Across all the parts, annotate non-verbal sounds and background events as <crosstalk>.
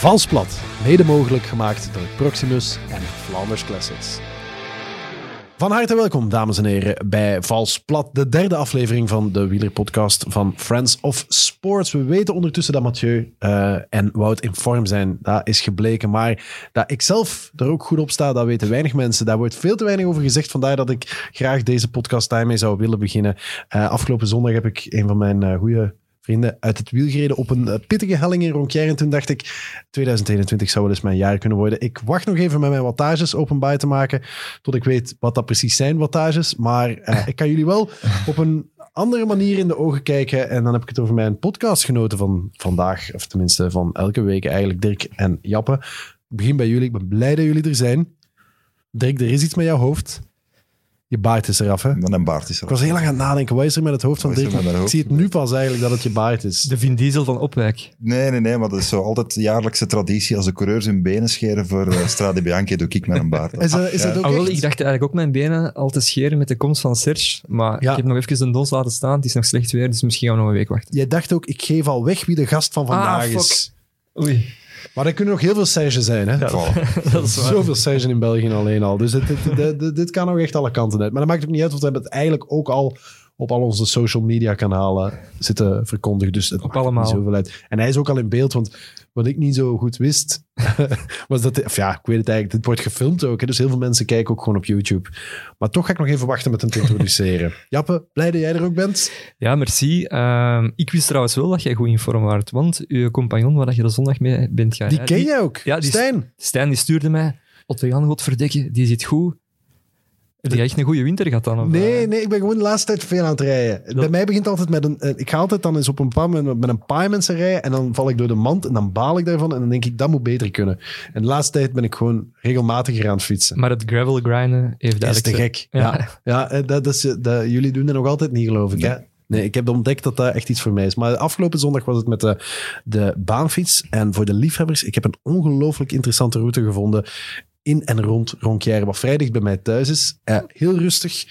Valsplat, mede mogelijk gemaakt door Proximus en Flanders Classics. Van harte welkom, dames en heren, bij Valsplat, de derde aflevering van de wielerpodcast van Friends of Sports. We weten ondertussen dat Mathieu uh, en Wout in vorm zijn. Dat is gebleken, maar dat ik zelf er ook goed op sta, dat weten weinig mensen. Daar wordt veel te weinig over gezegd, vandaar dat ik graag deze podcast daarmee zou willen beginnen. Uh, afgelopen zondag heb ik een van mijn uh, goede vrienden uit het wiel gereden op een uh, pittige helling in Ronquière. En toen dacht ik, 2021 zou wel eens mijn jaar kunnen worden. Ik wacht nog even met mijn wattages openbaar te maken, tot ik weet wat dat precies zijn, wattages. Maar uh, <laughs> ik kan jullie wel op een andere manier in de ogen kijken. En dan heb ik het over mijn podcastgenoten van vandaag, of tenminste van elke week eigenlijk, Dirk en Jappe. Ik begin bij jullie. Ik ben blij dat jullie er zijn. Dirk, er is iets met jouw hoofd. Je baard is eraf, hè? Mijn baard is eraf. Ik was heel lang aan het nadenken. Wat is er met het hoofd van Dirk? Ik zie het nu pas eigenlijk dat het je baard is. De Vin Diesel van Opwijk. Nee, nee, nee. Maar dat is zo altijd de jaarlijkse traditie. Als de coureurs hun benen scheren voor uh, Strade Bianchi, doe ik met een baard. Is, uh, is ja. ook ah, wel, ik dacht eigenlijk ook mijn benen al te scheren met de komst van Serge. Maar ja. ik heb nog even de dons laten staan. Het is nog slecht weer, dus misschien gaan we nog een week wachten. Jij dacht ook, ik geef al weg wie de gast van vandaag ah, is. Oei. Maar er kunnen nog heel veel Serge zijn. Hè? Ja, <laughs> dat is waar. Zoveel Serge in België alleen al. Dus dit, dit, dit, dit, kan nog echt alle kanten uit. Maar dat maakt ook niet uit, want we hebben het eigenlijk ook al op al onze social media kanalen zitten verkondigd. Dus het op allemaal. niet zoveel uit. En hij is ook al in beeld, want wat ik niet zo goed wist, <laughs> was dat... Of ja, ik weet het eigenlijk. Dit wordt gefilmd ook, hè, dus heel veel mensen kijken ook gewoon op YouTube. Maar toch ga ik nog even wachten met hem te <laughs> introduceren. Jappe, blij dat jij er ook bent. Ja, merci. Uh, ik wist trouwens wel dat jij goed in vorm was, want je compagnon waar je de zondag mee bent gaan Die ken jij ook, ja, die, Stijn. Stijn die stuurde mij, Otto Jan, godverdikke, die zit goed. Heb je echt een goede winter gehad dan? Of, Nee, nee, ik ben gewoon de laatste tijd veel aan het rijden. Bij mij begint altijd met een... eh, Ik ga altijd dan eens op een bepaald moment met een paar mensen rijden en dan val ik door de mand en dan baal ik daarvan en dan denk ik, dat moet beter kunnen. En de laatste tijd ben ik gewoon regelmatiger aan het fietsen. Maar het gravel grinden heeft Dat is te gek. Ja, Ja. <laughs> ja. eh, dat is, eh, dat, jullie doen dat nog altijd niet, geloof ik. Hè? Nee, ik heb ontdekt dat dat echt iets voor mij is. Maar afgelopen zondag was het met de, de baanfiets. En voor de liefhebbers, ik heb een ongelooflijk interessante route gevonden in en rond Ronquière, wat vrij dicht bij mij thuis is. Eh, heel rustig.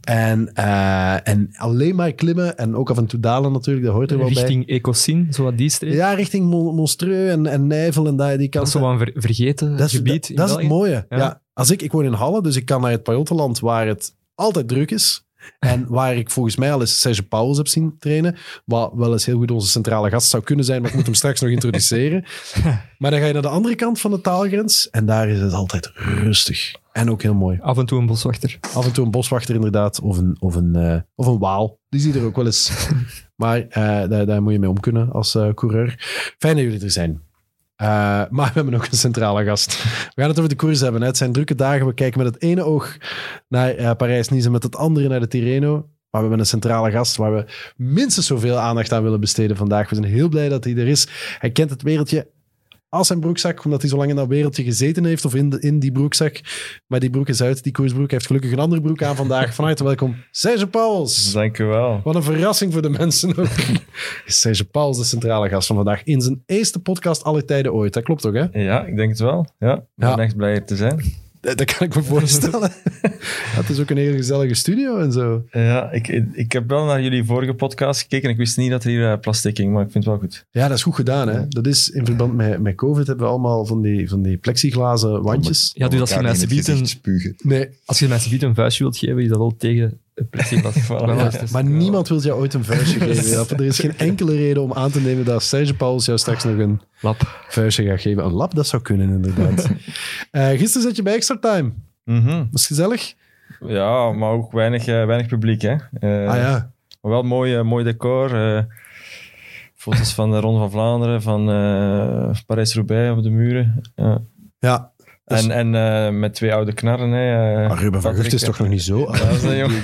En, eh, en alleen maar klimmen en ook af en toe dalen natuurlijk, dat hoort er wel bij. Richting Ecosyn, zo wat die streek. Ja, richting Mon- Monstreux en, en Nijvel en daar, die Dat is kant. zo een ver- vergeten Dat is, gebied dat, dat is het mooie. Ja. Ja. Als ik, ik woon in Halle, dus ik kan naar het Pajottenland waar het altijd druk is. En waar ik volgens mij al eens Serge Pauwels heb zien trainen. Wat wel eens heel goed onze centrale gast zou kunnen zijn, maar ik moet hem <laughs> straks nog introduceren. Maar dan ga je naar de andere kant van de taalgrens en daar is het altijd rustig. En ook heel mooi. Af en toe een boswachter. Af en toe een boswachter inderdaad, of een, of een, eh, of een waal. Die zie je er ook wel eens. <laughs> maar eh, daar, daar moet je mee om kunnen als eh, coureur. Fijn dat jullie er zijn. Eh, maar we hebben ook een centrale gast. We gaan het over de koers hebben. hè. Het zijn drukke dagen. We kijken met het ene oog naar eh, Parijs-Nice met het andere naar de Tirreno. Maar we hebben een centrale gast waar we minstens zoveel aandacht aan willen besteden vandaag. We zijn heel blij dat hij er is. Hij kent het wereldje als zijn broekzak, omdat hij zo lang in dat wereldje gezeten heeft, of in, de, in die broekzak. Maar die broek is uit, die koersbroek. Hij heeft gelukkig een andere broek aan vandaag. Van harte welkom, Serge Pauwels. Dank u wel. Wat een verrassing voor de mensen ook. <laughs> Serge Pauwels de centrale gast van vandaag in zijn eerste podcast aller tijden ooit. Dat klopt toch, hè? Ja, ik denk het wel. Ja, ik ben Ja. echt blij hier te zijn. Dat, dat kan ik me voorstellen. <laughs> Het is ook een heel gezellige studio en zo. Ja, ik, ik heb wel naar jullie vorige podcast gekeken en ik wist niet dat er hier uh, plastic ging, maar ik vind het wel goed. Ja, dat is goed gedaan. Hè? Dat is in verband met, met COVID hebben we allemaal van die, van die plexiglazen wandjes. Ja, dus als je, het subiet een. Nee, als je een vuistje wilt geven, is dat wel tegen het. <laughs> Voilà. Dus is- maar niemand wil jou ooit een vuistje <laughs> geven. Ja, Er is geen enkele reden om aan te nemen dat Serge Pauwels jou straks nog een Lap. vuistje gaat geven. Een lap, dat zou kunnen inderdaad. <laughs> Eh, gisteren zat je bij Extra Time. Mhm. Was gezellig? Ja, maar ook weinig, eh, weinig publiek, hè. Eh, ah ja. Maar wel mooi, mooi decor. eh, foto's van de Ronde van Vlaanderen, van eh, Parijs-Roubaix op de muren. Ja. Ja. Dus- En, en eh, met twee oude knarren. Hè, eh, Maar Ruben van Gucht is toch nog niet zo? Ja, dat is een jong. <laughs>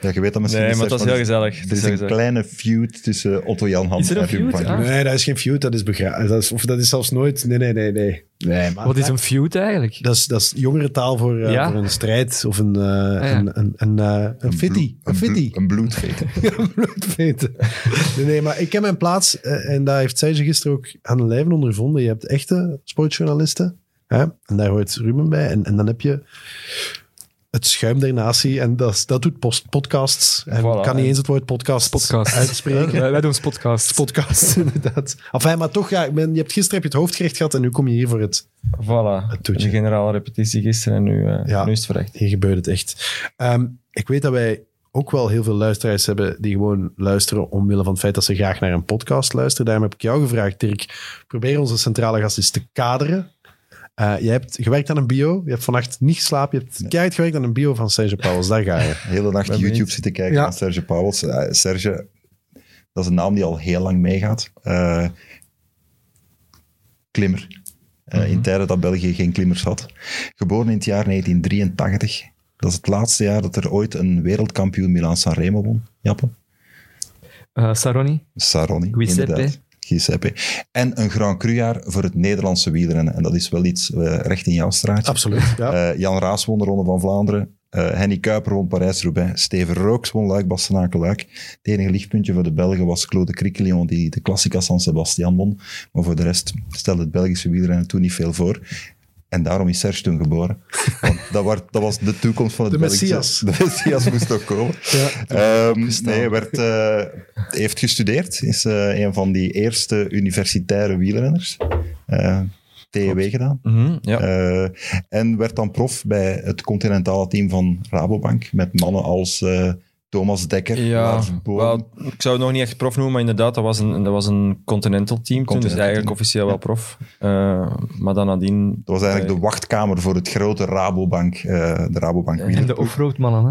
Ja, je weet dat misschien Nee, maar het was Serge, heel gezellig. Het Er is is een gezellig. kleine feud tussen Otto Jan Hans Is een en Ruben feud? van Gucht. Ah. Nee, dat is geen feud, dat is begraven. Dat is, of dat is zelfs nooit. Nee, nee, nee, nee. nee maar, Wat is een feud eigenlijk? Dat is, dat is jongerentaal voor, eh, Ja? voor een strijd of een, eh ja. een, een, een, eh, een fitty. Een Een, fitty. een. <laughs> Een bloedveten. Nee, nee, maar ik ken mijn plaats eh, en daar heeft zij zich gisteren ook aan de lijve ondervonden. Je hebt echte sportjournalisten hè? en daar hoort Ruben bij. En, en dan heb je het schuim der natie. En dat, dat doet post podcasts. En Voilà. kan niet eens het woord podcast, Podcast. uitspreken. Wij, wij doen podcast. podcast, <laughs> inderdaad. Enfin, maar toch, ja, ik ben, je hebt gisteren heb je het hoofdgerecht gehad en nu kom je hier voor het... Voilà. Het toetje. De generale repetitie gisteren en nu, eh, Ja. nu is het verrecht. Hier gebeurt het echt. Ehm, ik weet dat wij ook wel heel veel luisteraars hebben die gewoon luisteren omwille van het feit dat ze graag naar een podcast luisteren. Daarom heb ik jou gevraagd, Dirk, probeer onze centrale gast eens te kaderen. Eh je hebt gewerkt aan een bio, je hebt vannacht niet geslapen, je hebt keihard gewerkt aan een bio van Serge Pauwels, daar ga je. <laughs> De hele nacht Ben YouTube zitten kijken Ja. naar Serge Pauwels. Eh, Serge, dat is een naam die al heel lang meegaat. Eh, klimmer. Eh, In tijden dat België geen klimmers had. Geboren in het jaar 1983. Dat is het laatste jaar dat er ooit een wereldkampioen Milaan-San Remo won. Jappe. Eh, Saroni. Saroni, Giuseppe. inderdaad. Giuseppe. En een Grand Cru-jaar voor het Nederlandse wielrennen. En dat is wel iets eh, recht in jouw straatje. Absoluut, ja. Eh, Jan Raas won de Ronde van Vlaanderen. Eh, Henny Kuiper won Parijs-Roubaix. Steven Rooks won Luik, Bastenaken, Luik. Het enige lichtpuntje voor de Belgen was Claude Criquelion, die de Classica San Sebastian won. Maar voor de rest stelde het Belgische wielrennen toen niet veel voor. En daarom is Serge toen geboren. <laughs> Want dat, wa- dat was de toekomst van het De Belgische... Messias. <laughs> De Messias moest ook komen. <laughs> Ja. Ehm, nee, hij werd, eh, heeft gestudeerd. Is eh, een van die eerste universitaire wielrenners. Eh TEW gedaan. Mhm, ja. Eh, en werd dan prof bij het continentale team van Rabobank. Met mannen als eh, Thomas Dekker, Ja, wel, ik zou het nog niet echt prof noemen, maar inderdaad, dat was een, dat was een continental team toen, dus Continental eigenlijk team. officieel wel prof. Eh, maar dan nadien... Dat was eigenlijk de wachtkamer voor het grote Rabobank, eh, de Rabobank En de offroad mannen, hè.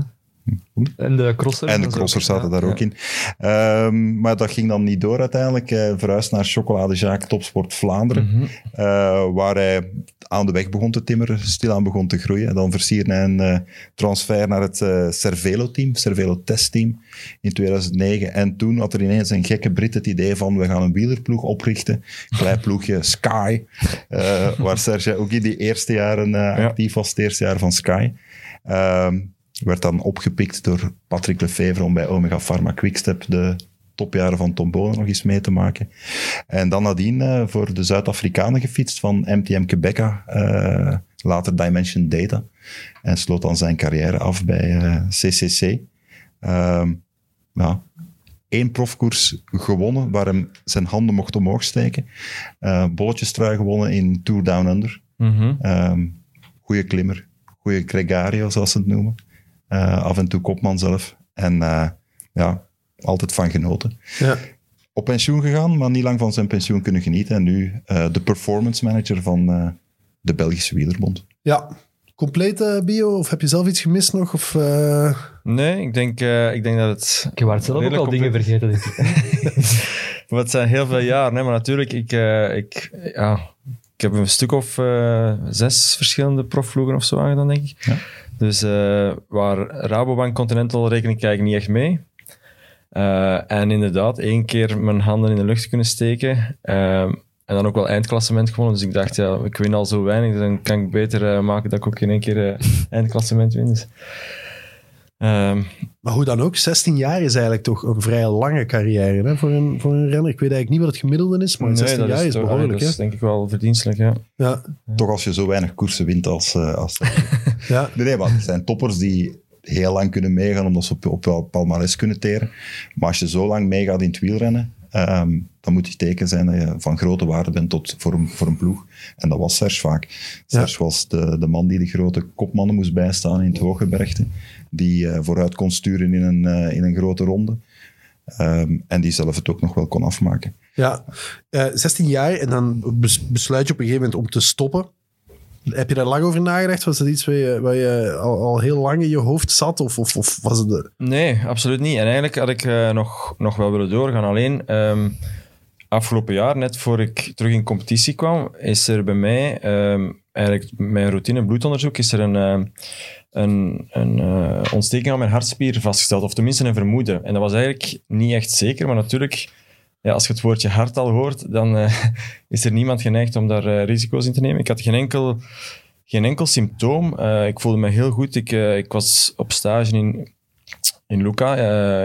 En de crossers. En de crossers zaten Ja. daar ook in. Ehm, maar dat ging dan niet door uiteindelijk. Hij verhuisde naar Chocolade Jacques Topsport Vlaanderen. Mhm. eh, waar hij aan de weg begon te timmeren, stilaan begon te groeien. En dan versierde hij een eh, transfer naar het eh, Cervelo-team, Cervelo-testteam in 2009. En toen had er ineens een gekke Brit het idee van we gaan een wielerploeg oprichten. Klein ploegje Sky, eh, waar Serge ook in die eerste jaren Ja. actief was, het eerste jaar van Sky. Ehm, werd dan opgepikt door Patrick Lefevre om bij Omega Pharma Quickstep de topjaren van Tom Bonen nog eens mee te maken. En dan nadien eh, voor de Zuid-Afrikanen gefietst van MTM Quebeca, eh, later Dimension Data. En sloot dan zijn carrière af bij eh, CCC. Ehm ja, één profkoers gewonnen waar hem zijn handen mocht omhoog steken. Eh bolletjestrui gewonnen in Tour Down Under. Ehm goeie klimmer, goeie gregario zoals ze het noemen. Eh, af en toe kopman zelf. En eh, ja, altijd van genoten. Ja. Op pensioen gegaan, maar niet lang van zijn pensioen kunnen genieten. En nu eh, de performance manager van eh, de Belgische Wielerbond. ja. Complete bio? Of heb je zelf iets gemist nog? Of, eh, Nee, ik denk, eh, ik denk dat het... Ik heb zelf ook al dingen vergeten, denk ik. <laughs> Maar het zijn heel veel jaren, hè, maar natuurlijk, ik, eh, ik, ja, ik heb een stuk of eh, zes verschillende profvloegen of zo aangedaan, denk ik. Ja. Dus eh, waar Rabobank Continental reken ik eigenlijk niet echt mee. Eh, en inderdaad, één keer mijn handen in de lucht kunnen steken. eh, en dan ook wel eindklassement gewonnen. Dus ik dacht, ja, ik win al zo weinig, dus dan kan ik beter eh, maken dat ik ook in één keer eh, <laughs> eindklassement win. Dus, ehm, maar hoe dan ook, 16 jaar is eigenlijk toch een vrij lange carrière hè, voor, een, voor een renner. Ik weet eigenlijk niet wat het gemiddelde is, maar 16 dat jaar is, toch- behoorlijk. Dat is hè? denk ik wel verdienstelijk, ja. Ja, Toch als je zo weinig koersen wint als... eh, als ja. nee, nee, maar er zijn toppers die heel lang kunnen meegaan omdat ze op, op wel palmares kunnen teren. Maar als je zo lang meegaat in het wielrennen, ehm, dan moet je teken zijn dat je van grote waarde bent tot, voor, een, voor een ploeg. En dat was Serge vaak. Serge was de, de man die de grote kopmannen moest bijstaan in het hooggebergte. Die eh, vooruit kon sturen in een, eh, in een grote ronde. Ehm, en die zelf het ook nog wel kon afmaken. Ja, Eh 16 jaar en dan bes- besluit je op een gegeven moment om te stoppen. Heb je daar lang over nagedacht? Was dat iets waar je, waar je al, al heel lang in je hoofd zat? Of, of, of was het... Nee, absoluut niet. En eigenlijk had ik eh, nog, nog wel willen doorgaan. Alleen ehm, afgelopen jaar, net voor ik terug in competitie kwam, is er bij mij, ehm, eigenlijk mijn routine bloedonderzoek, is er een, ehm, een, een eh, ontsteking aan mijn hartspier vastgesteld. Of tenminste een vermoeden. En dat was eigenlijk niet echt zeker, maar natuurlijk... Ja, als je het woordje hart al hoort, dan eh, <laughs> is er niemand geneigd om daar eh, risico's in te nemen. Ik had geen enkel, geen enkel symptoom. Eh, ik voelde me heel goed. Ik, ik was op stage in, in Luca,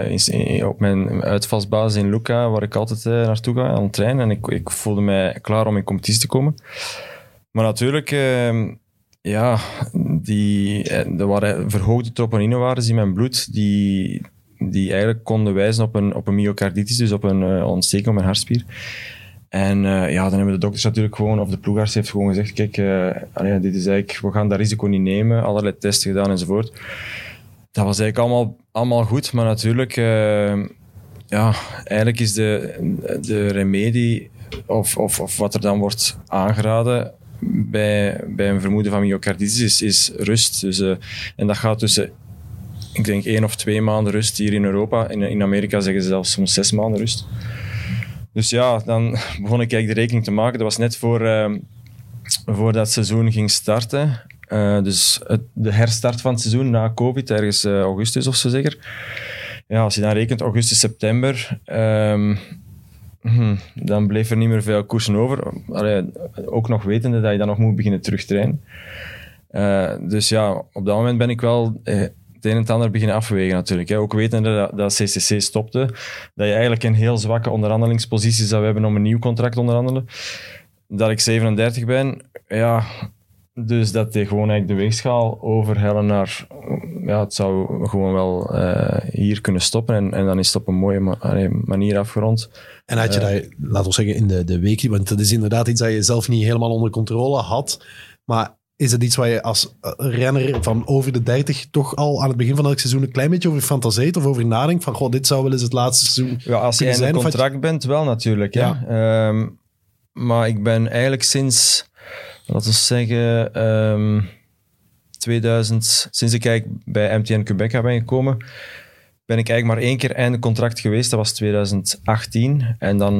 in- op mijn uitvalsbasis in Luca, waar ik altijd naartoe ga aan het trainen. En ik, ik voelde mij klaar om in competitie te komen. Maar natuurlijk, eh, ja, die, er waren verhoogde troponinawaardes in mijn bloed die, die eigenlijk konden wijzen op een, op een myocarditis, dus op een uh, ontsteking op mijn hartspier. En uh, ja, dan hebben de dokters natuurlijk gewoon, of de ploegarts heeft gewoon gezegd, kijk, uh, dit is eigenlijk, we gaan dat risico niet nemen, allerlei testen gedaan enzovoort. Dat was eigenlijk allemaal, allemaal goed, maar natuurlijk, ja, eigenlijk is de, de remedie, of, of, of wat er dan wordt aangeraden, bij, bij een vermoeden van myocarditis is, is rust. Dus, en dat gaat tussen, ik denk, één of twee maanden rust hier in Europa. In, in Amerika zeggen ze zelfs soms zes maanden rust. Dus ja, dan begon ik eigenlijk de rekening te maken. Dat was net voor, uh, voor dat seizoen ging starten. Uh, dus het, de herstart van het seizoen na COVID, ergens uh, augustus of zo zeker. Ja, als je dan rekent augustus, september, um, dan bleef er niet meer veel koersen over. Ook nog wetende dat je dan nog moet beginnen terugtrainen. Dus ja, op dat moment ben ik wel het een en het ander beginnen afwegen natuurlijk. Hè. Ook wetende dat, dat CCC stopte, dat je eigenlijk een heel zwakke onderhandelingspositie zou hebben om een nieuw contract te onderhandelen. Dat ik 37 ben, ja, dus dat die gewoon eigenlijk de weegschaal overhellen naar, ja, het zou gewoon wel uh, hier kunnen stoppen en, en dan is het op een mooie ma manier afgerond. En had je uh, dat, laten we zeggen, in de, de week, want dat is inderdaad iets dat je zelf niet helemaal onder controle had, maar is het iets waar je als eh, renner van over de 30 toch al aan het begin van elk seizoen een klein beetje over fantaseert of over nadenkt? Van, goh, dit zou wel eens het laatste seizoen Ja, als je in een contract je... bent, wel natuurlijk. Ja. Um, maar ik ben eigenlijk sinds, laten we zeggen, um, 2000, sinds ik eigenlijk bij MTN Quebec ben gekomen, ben ik eigenlijk maar één keer einde contract geweest. Dat was 2018. En dan,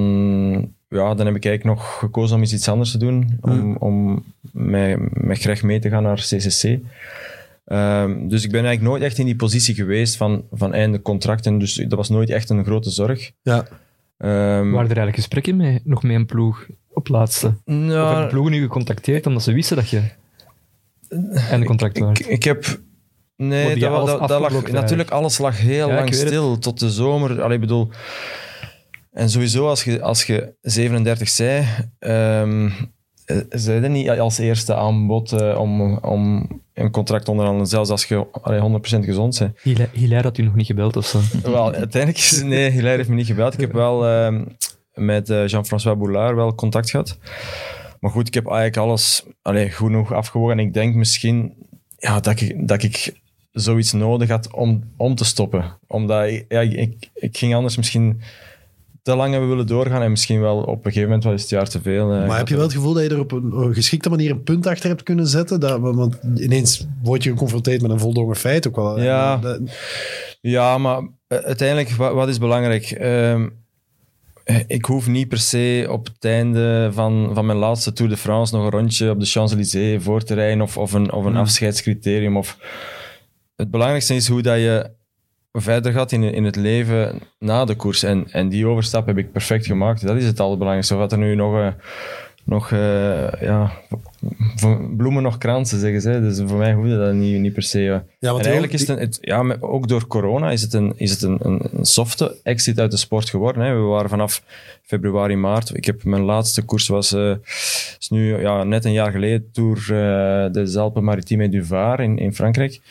ja, dan heb ik eigenlijk nog gekozen om iets anders te doen. Om, hmm. om met, met Greg mee te gaan naar CCC. Um, ehm, dus ik ben eigenlijk nooit echt in die positie geweest van, van einde contract. En dus dat was nooit echt een grote zorg. Ja. Um, Waren er eigenlijk gesprekken mee, nog met een ploeg op laatste? Nou, of hebben ploegen nu gecontacteerd omdat ze wisten dat je einde contract was? Ik, ik, heb... Nee, dat, dat, dat lag, natuurlijk, alles lag heel ja, lang stil. Het. Tot de zomer. Allee, bedoel... En sowieso, als je, als je 37 zei... Um, eh, zijn er niet als eerste aanbod uh, om, om een contract onderhandelen, zelfs als je allee, 100% gezond bent. Hilaire had u nog niet gebeld of zo? Wel, uiteindelijk is nee, Hilaire heeft me niet gebeld. Ik heb wel uh, met uh, Jean-François Boulard wel contact gehad. Maar goed, ik heb eigenlijk alles allee, goed genoeg afgewogen. En ik denk misschien ja, dat, ik, dat ik zoiets nodig had om, om te stoppen. Omdat ja, ik, ik ging anders misschien te lang hebben willen doorgaan en misschien wel op een gegeven moment wel eens het jaar te veel. Eh, maar heb je wel het gevoel dat je er op een geschikte manier een punt achter hebt kunnen zetten? Dat, want ineens word je geconfronteerd met een voldongen feit ook wel. Ja, dat... ja maar eh, uiteindelijk, wat, wat is belangrijk? Uh, ik hoef niet per se op het einde van, van mijn laatste Tour de France nog een rondje op de Champs-Élysées voor te rijden of, of een, of een hmm. afscheidscriterium. Of... Het belangrijkste is hoe dat je verder gaat in, in het leven na de koers. En, en die overstap heb ik perfect gemaakt. Dat is het allerbelangrijkste. Of wat er nu nog, uh, nog uh, ja, bloemen nog kransen, zeggen ze. Dus voor mij hoefde dat niet, niet per se. Ja, en eigenlijk is het, een, het, ja, ook door corona is het, een, is het een, een softe exit uit de sport geworden. Hè. We waren vanaf februari, maart. Ik heb mijn laatste koers was uh, is nu ja, net een jaar geleden Tour de Alpes Maritime du Var in, in Frankrijk.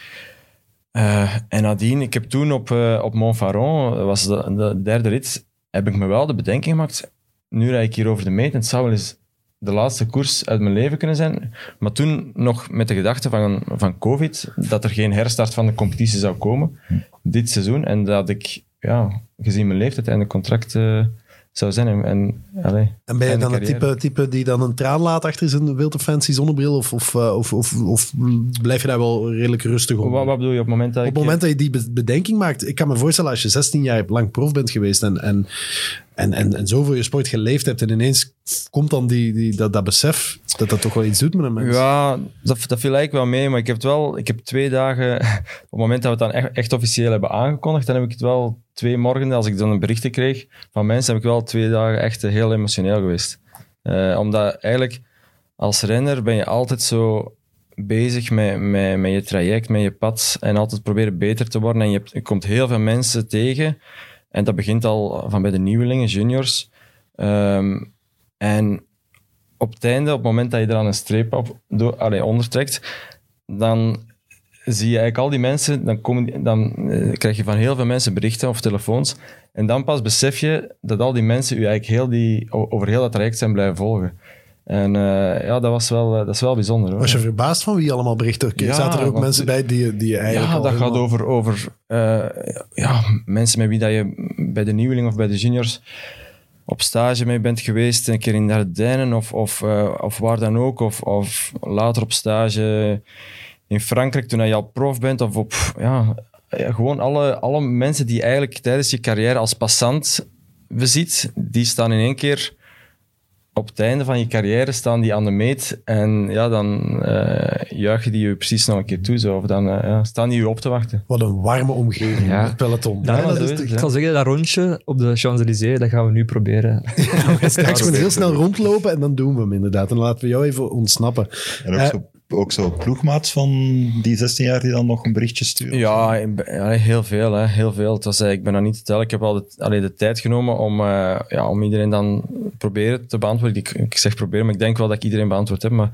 Uh, en nadien, ik heb toen op, uh, op Montfaron, dat was de, de, derde rit, heb ik me wel de bedenking gemaakt, nu rijd ik hier over de meet, het zou wel eens de laatste koers uit mijn leven kunnen zijn. Maar toen nog met de gedachte van, van COVID, dat er geen herstart van de competitie zou komen, dit seizoen. En dat ik, ja, gezien mijn leeftijd en de contract... Zou zijn. En, en, en ben je dan het type, type die dan een traan laat achter zijn wild fancy zonnebril? Of, of, eh, of, of, of, blijf je daar wel redelijk rustig op? Wat, wat bedoel je op het moment dat Op het moment dat je die bedenking maakt. Ik kan me voorstellen als je 16 jaar lang prof bent geweest en, en, en, en, en zo je sport geleefd hebt en ineens komt dan die, die, dat, dat besef dat dat toch wel iets doet met een mens. Ja, dat, dat viel eigenlijk wel mee, maar ik heb het wel, ik heb twee dagen, <laughs> op het moment dat we het dan echt, echt officieel hebben aangekondigd, dan heb ik het wel twee morgen, als ik dan een berichtje kreeg van mensen, heb ik wel twee dagen echt heel emotioneel geweest. Uh, omdat eigenlijk als renner ben je altijd zo bezig met, met, met je traject, met je pad en altijd proberen beter te worden. En je komt heel veel mensen tegen en dat begint al van bij de nieuwelingen, juniors. Um, en op het einde, op het moment dat je er aan een streep op, allee, ondertrekt, dan zie je eigenlijk al die mensen, dan, komen, dan uh, krijg je van heel veel mensen berichten of telefoons. En dan pas besef je dat al die mensen u eigenlijk heel die, over heel dat traject zijn blijven volgen. En uh, ja, dat was wel, uh, dat is wel bijzonder. Hoor. Was je verbaasd van wie allemaal berichten? Ja, Zaten er ook mensen bij die, die je eigenlijk. Ja, dat gaat over, over uh, ja, mensen met wie dat je bij de nieuweling of bij de juniors op stage mee bent geweest, een keer in de Ardennen of, of, of waar dan ook, of, of later op stage in Frankrijk toen je al prof bent, of op ja, gewoon alle, alle mensen die eigenlijk tijdens je carrière als passant beziet, die staan in één keer op het einde van je carrière staan die aan de meet en ja, dan uh, juichen die je precies nog een keer toe. Zo. Of dan uh, ja, staan die je op te wachten. Wat een warme omgeving, ja. het peloton. Ja, ja, dat is, ik zal zeggen, dat rondje op de Champs-Élysées, dat gaan we nu proberen. <laughs> ja, we straks heel snel rondlopen en dan doen we hem inderdaad. En dan laten we jou even ontsnappen. En ook uh, zo ook zo ploegmaats van die 16 jaar die dan nog een berichtje sturen? Ja, heel veel. Hè, heel veel. Het was, ik ben dat niet te tellen. Ik heb al de, allee, de tijd genomen om, uh, ja, om iedereen dan proberen te beantwoorden. Ik, ik, zeg proberen, maar ik denk wel dat ik iedereen beantwoord heb. Maar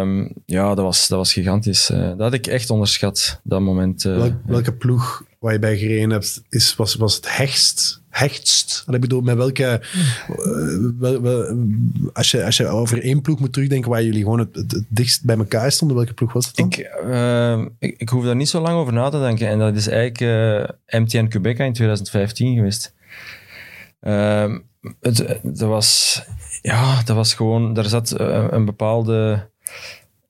um, ja, dat was, dat was gigantisch. Uh, dat had ik echt onderschat, dat moment. Uh, Welk, welke ploeg waar je bij gereden hebt, is, was, was het hechtst? Hechtst? Bedoel, met welke... Wel, wel, als, je, als je over één ploeg moet terugdenken waar jullie gewoon het, dichtst bij elkaar stonden, welke ploeg was het dan? Ik, uh, ik, ik, hoef daar niet zo lang over na te denken. En dat is eigenlijk uh, MTN Quebec in 2015 geweest. Ehm, het, dat was... Ja, dat was gewoon... Daar zat een bepaalde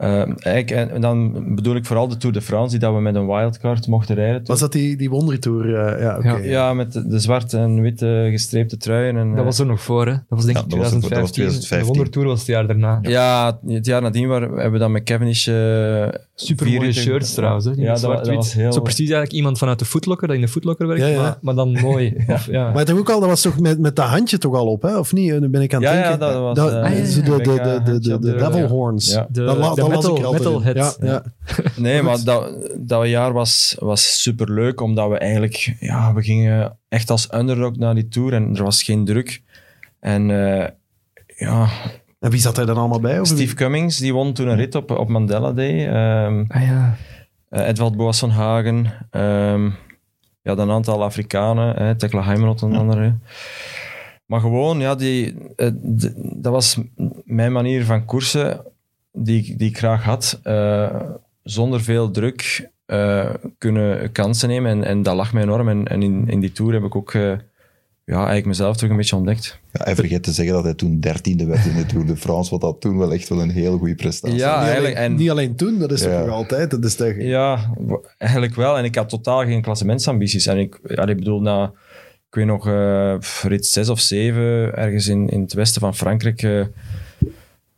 uh, eigenlijk, en dan bedoel ik vooral de Tour de France, die dat we met een wildcard mochten rijden. Toen. Was dat die, die wondertour? Uh, ja, okay. ja, ja, met de, de, zwarte en witte gestreepte truien. En, dat was er nog voor, hè? Dat was denk ik ja, 2015. Dat was 2015. De wondertour was het jaar daarna. Ja, het jaar nadien waar, hebben we dan met Cavendish... Uh, Super mooie shirts trouwens, hè? Ja, dat, dat was heel... Zo precies eigenlijk iemand vanuit de Footlocker, dat in de Footlocker werkt, ja, ja. Maar, maar, dan mooi. <laughs> of, ja. Maar toch ook al, dat was toch met, met dat handje toch al op, hè? Of niet? Nu ben ik aan het ja, denken. Ja, dat was... De, de, de, de, de, de Devil Horns. Metal, metalhead. Ja, ja. Nee, maar dat, dat jaar was, was super leuk, omdat we eigenlijk, ja, we gingen echt als underdog naar die tour en er was geen druk. En uh, ja. En wie zat er dan allemaal bij? Steve Cummings, die won toen een rit op, op Mandela Day. Um, ah ja. Uh, Boas van Hagen. Um, ja, dan een aantal Afrikanen, hè, Tekla Heimerot en andere. Maar gewoon, ja, die, uh, dat was mijn manier van koersen die, die ik graag had, uh, zonder veel druk uh, kunnen kansen nemen. En, en dat lag mij enorm. En, en in, in die tour heb ik ook uh, ja, eigenlijk mezelf terug een beetje ontdekt. Ja, hij vergeet te zeggen dat hij toen dertiende werd in de Tour de France, wat dat toen wel echt wel een heel goede prestatie ja, niet eigenlijk, alleen, en, niet alleen toen, dat is ja. nog altijd. Dat is toch... Ja, eigenlijk wel. En ik had totaal geen klassementsambities. En ik, ja, ik bedoel, na, ik weet nog, uh, rit 6 of 7, ergens in, in het westen van Frankrijk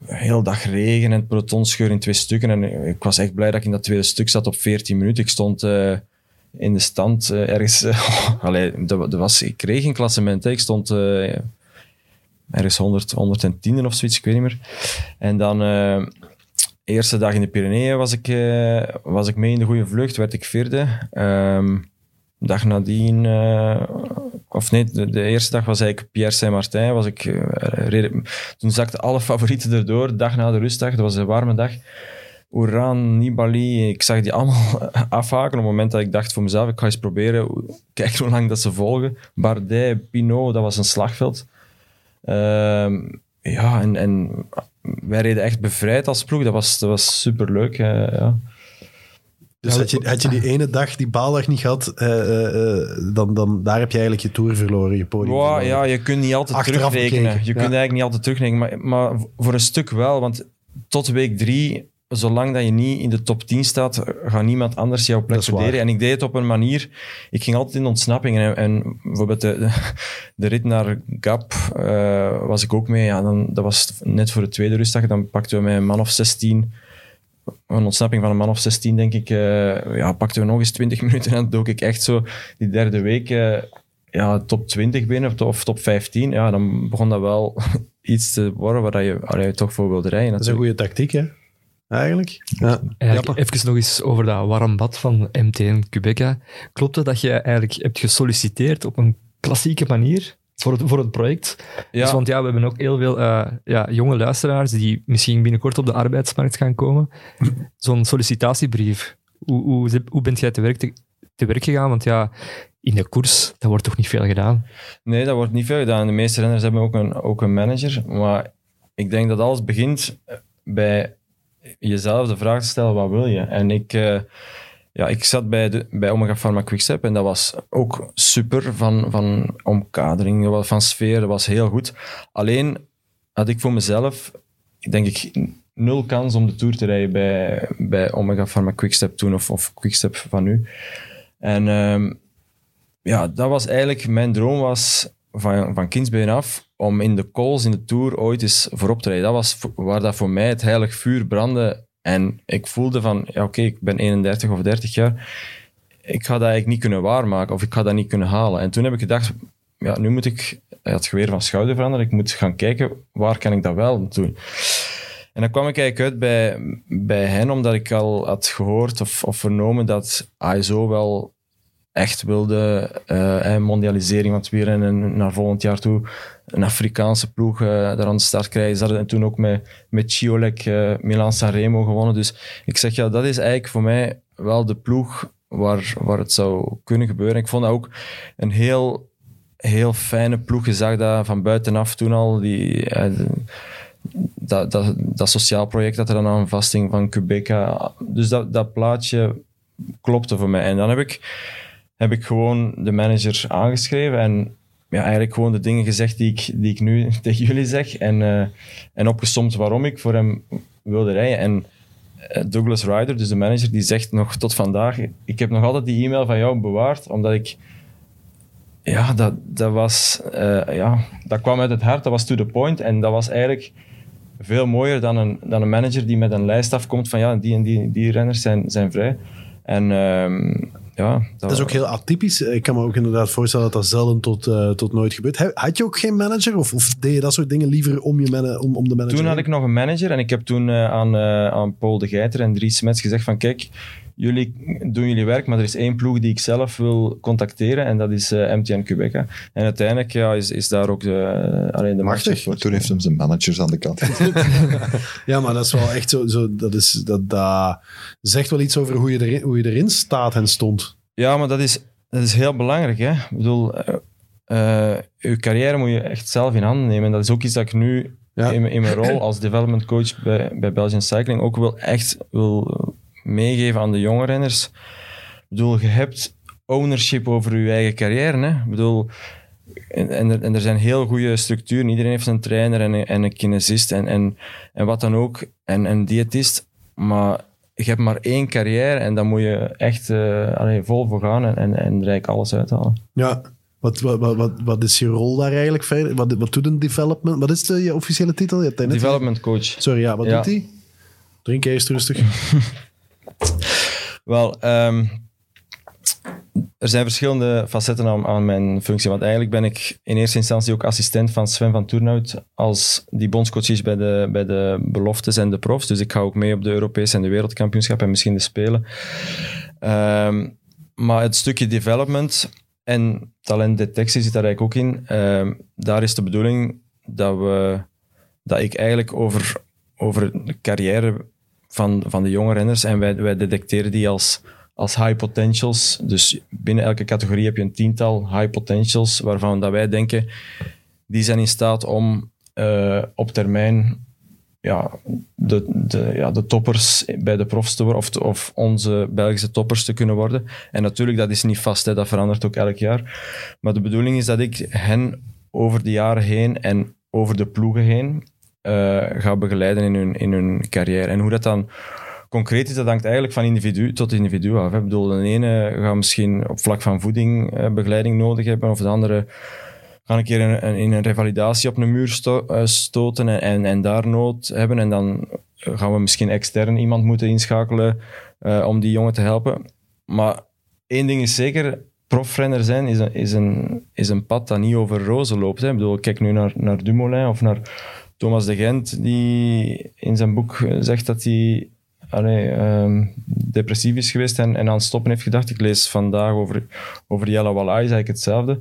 heel dag regen en het peloton in twee stukken. En ik was echt blij dat ik in dat tweede stuk zat op 14 minuten. Ik stond uh, in de stand uh, ergens... <laughs> Allee, dat, was, ik kreeg een klassement. Ik stond ergens 100, 110 of zoiets, ik weet niet meer. En dan... eerste dag in de Pyreneeën was ik, was ik mee in de goede vlucht, werd ik vierde. Um, dag nadien of nee, de, eerste dag was eigenlijk Pierre Saint-Martin. Was ik, uh, reden, toen zakten alle favorieten erdoor, dag na de rustdag. Dat was een warme dag. Oeran, Nibali, ik zag die allemaal <laughs> afhaken op het moment dat ik dacht voor mezelf, ik ga eens proberen, kijk hoe lang dat ze volgen. Bardet, Pinot, dat was een slagveld. Uh, ja, en, en wij reden echt bevrijd als ploeg. Dat was, dat was superleuk. Uh, ja. Dus had je, had je die ene dag, die baaldag niet gehad, uh, uh, dan, dan daar heb je eigenlijk je tour verloren, je podium wow, Ja, je kunt niet altijd Achteraf terugrekenen. Bekeken. Je ja. kunt eigenlijk niet altijd terugrekenen, maar, maar voor een stuk wel. Want tot week drie, zolang dat je niet in de top 10 staat, gaat niemand anders jouw plek verdedigen. En ik deed het op een manier... Ik ging altijd in ontsnapping. En, en bijvoorbeeld de, de, rit naar Gap uh, was ik ook mee. Ja, dan, dat was net voor de tweede rustdag. Dan pakten we met een man of 16 een ontsnapping van een man of 16, denk ik, uh, ja, pakten we nog eens 20 <laughs> minuten en dan dook ik echt zo die derde week uh, ja, top 20 binnen of top 15. Ja, dan begon dat wel <laughs> iets te worden waar je, waar je toch voor wilde rijden. Dat is een goede tactiek, hè? Eigenlijk. Ja. Eigenlijk even nog eens over dat warm bad van MTN Quebeca. Klopt het dat je eigenlijk hebt gesolliciteerd op een klassieke manier? Voor het, voor het project. Ja. Dus, want ja, we hebben ook heel veel uh, ja, jonge luisteraars die misschien binnenkort op de arbeidsmarkt gaan komen. Zo'n sollicitatiebrief. Hoe, hoe, hoe bent jij te werk, te, te werk gegaan? Want ja, in de koers, dat wordt toch niet veel gedaan? Nee, dat wordt niet veel gedaan. De meeste renners hebben ook een, ook een manager. Maar ik denk dat alles begint bij jezelf de vraag te stellen, wat wil je? En ik... Uh, ja, ik zat bij, de, bij Omega Pharma Quickstep en dat was ook super van, van omkadering, van sfeer, dat was heel goed. Alleen had ik voor mezelf, denk ik, nul kans om de Tour te rijden bij, bij Omega Pharma Quickstep toen, of, of Quickstep van nu. En um, ja, dat was eigenlijk, mijn droom was van, van kindsbeen af, om in de calls in de Tour ooit eens voorop te rijden. Dat was waar dat voor mij het heilig vuur brandde en ik voelde van, ja oké, ik ben 31 of 30 jaar, ik ga dat eigenlijk niet kunnen waarmaken of ik ga dat niet kunnen halen. En toen heb ik gedacht, ja, nu moet ik het geweer van schouder veranderen. Ik moet gaan kijken, waar kan ik dat wel doen? En dan kwam ik eigenlijk uit bij, bij hen, omdat ik al had gehoord of, of vernomen dat ISO wel echt wilde uh, mondialisering van het wielrennen naar volgend jaar toe een Afrikaanse ploeg uh, daar aan de start krijgen. Ze hadden toen ook met, met Chiolek uh, Milan Sanremo gewonnen. Dus ik zeg ja, dat is eigenlijk voor mij wel de ploeg waar, waar het zou kunnen gebeuren. Ik vond dat ook een heel, heel fijne ploeg. Je zag dat van buitenaf toen al. Die, dat, dat, dat sociaal project dat er dan aan vasting van Quebeca. Dus dat, dat plaatje klopte voor mij. En dan heb ik heb ik gewoon de manager aangeschreven en ja, eigenlijk gewoon de dingen gezegd die ik, die ik nu <laughs> tegen jullie zeg. En, uh, en opgesomd waarom ik voor hem wilde rijden. En uh, Douglas Ryder, dus de manager, die zegt nog tot vandaag: Ik heb nog altijd die e-mail van jou bewaard, omdat ik. Ja, dat, dat was. Uh, ja, dat kwam uit het hart, dat was to the point. En dat was eigenlijk veel mooier dan een, dan een manager die met een lijst afkomt van ja, die en die, die renners zijn, zijn vrij. En. Uh, ja, dat, is ook heel atypisch. Ik kan me ook inderdaad voorstellen dat dat zelden tot, uh, tot nooit gebeurt. Had je ook geen manager of, of deed je dat soort dingen liever om, je om, om de manager? Toen had ik nog een manager en ik heb toen uh, aan, uh, aan Paul de Geiter en Dries Smets gezegd van kijk, jullie doen jullie werk, maar er is één ploeg die ik zelf wil contacteren en dat is uh, MTN Quebec. En uiteindelijk ja, is, is daar ook de, alleen de Machtig, toen heeft hem zijn managers aan de kant <laughs> Ja, maar dat is wel echt zo, zo dat, is, dat, dat zegt wel iets over hoe je, erin, hoe je erin staat en stond. Ja, maar dat is, dat is heel belangrijk. Hè? Ik bedoel, uh, uh, je carrière moet je echt zelf in handen nemen. En dat is ook iets dat ik nu in, in, mijn rol als development coach bij, bij Belgian Cycling ook wil echt wil meegeven aan de jonge renners. Ik bedoel, je hebt ownership over je eigen carrière. Hè? Ik bedoel, en, en, er, en er zijn heel goede structuren. Iedereen heeft een trainer en een, en een kinesist en, en, en wat dan ook. En een diëtist. Maar je hebt maar één carrière en dan moet je echt uh, vol voor gaan en, en, en eigenlijk alles uithalen. Ja, wat, wat, wat, wat is je rol daar eigenlijk verder? Wat, wat doet een development? Wat is de, je officiële titel? Je development coach. Sorry, ja, wat doet hij? Drink eerst rustig. <laughs> Wel, um, er zijn verschillende facetten aan, aan, mijn functie. Want eigenlijk ben ik in eerste instantie ook assistent van Sven van Toernout als die bondscoach is bij de, bij de beloftes en de profs. Dus ik ga ook mee op de Europese en de wereldkampioenschap en misschien de Spelen. Um, maar het stukje development en talentdetectie zit daar eigenlijk ook in. Um, daar is de bedoeling dat, we, dat ik eigenlijk over, over de carrière van, van de jonge renners en wij, wij detecteren die als als high potentials. Dus binnen elke categorie heb je een tiental high potentials waarvan dat wij denken, die zijn in staat om uh, op termijn ja, de, de, ja, de toppers bij de profs te worden, of, of onze Belgische toppers te kunnen worden. En natuurlijk, dat is niet vast, hè, dat verandert ook elk jaar. Maar de bedoeling is dat ik hen over de jaren heen en over de ploegen heen uh, ga begeleiden in hun, in hun carrière. En hoe dat dan concreet is, dat hangt eigenlijk van individu tot individu af. Ik bedoel, de ene gaat misschien op vlak van voeding eh, begeleiding nodig hebben, of de andere gaat een keer in, in een revalidatie op een muur eh, stoten en, en, daar nood hebben. En dan gaan we misschien extern iemand moeten inschakelen uh, om die jongen te helpen. Maar één ding is zeker, profrenner zijn is een, is een, is een pad dat niet over rozen loopt. Hè. Ik bedoel, kijk nu naar, naar Dumoulin of naar Thomas de Gent, die in zijn boek zegt dat hij allee, um, depressief is geweest en, en aan het stoppen heeft gedacht. Ik lees vandaag over, over Jelle Wallai, eigenlijk hetzelfde.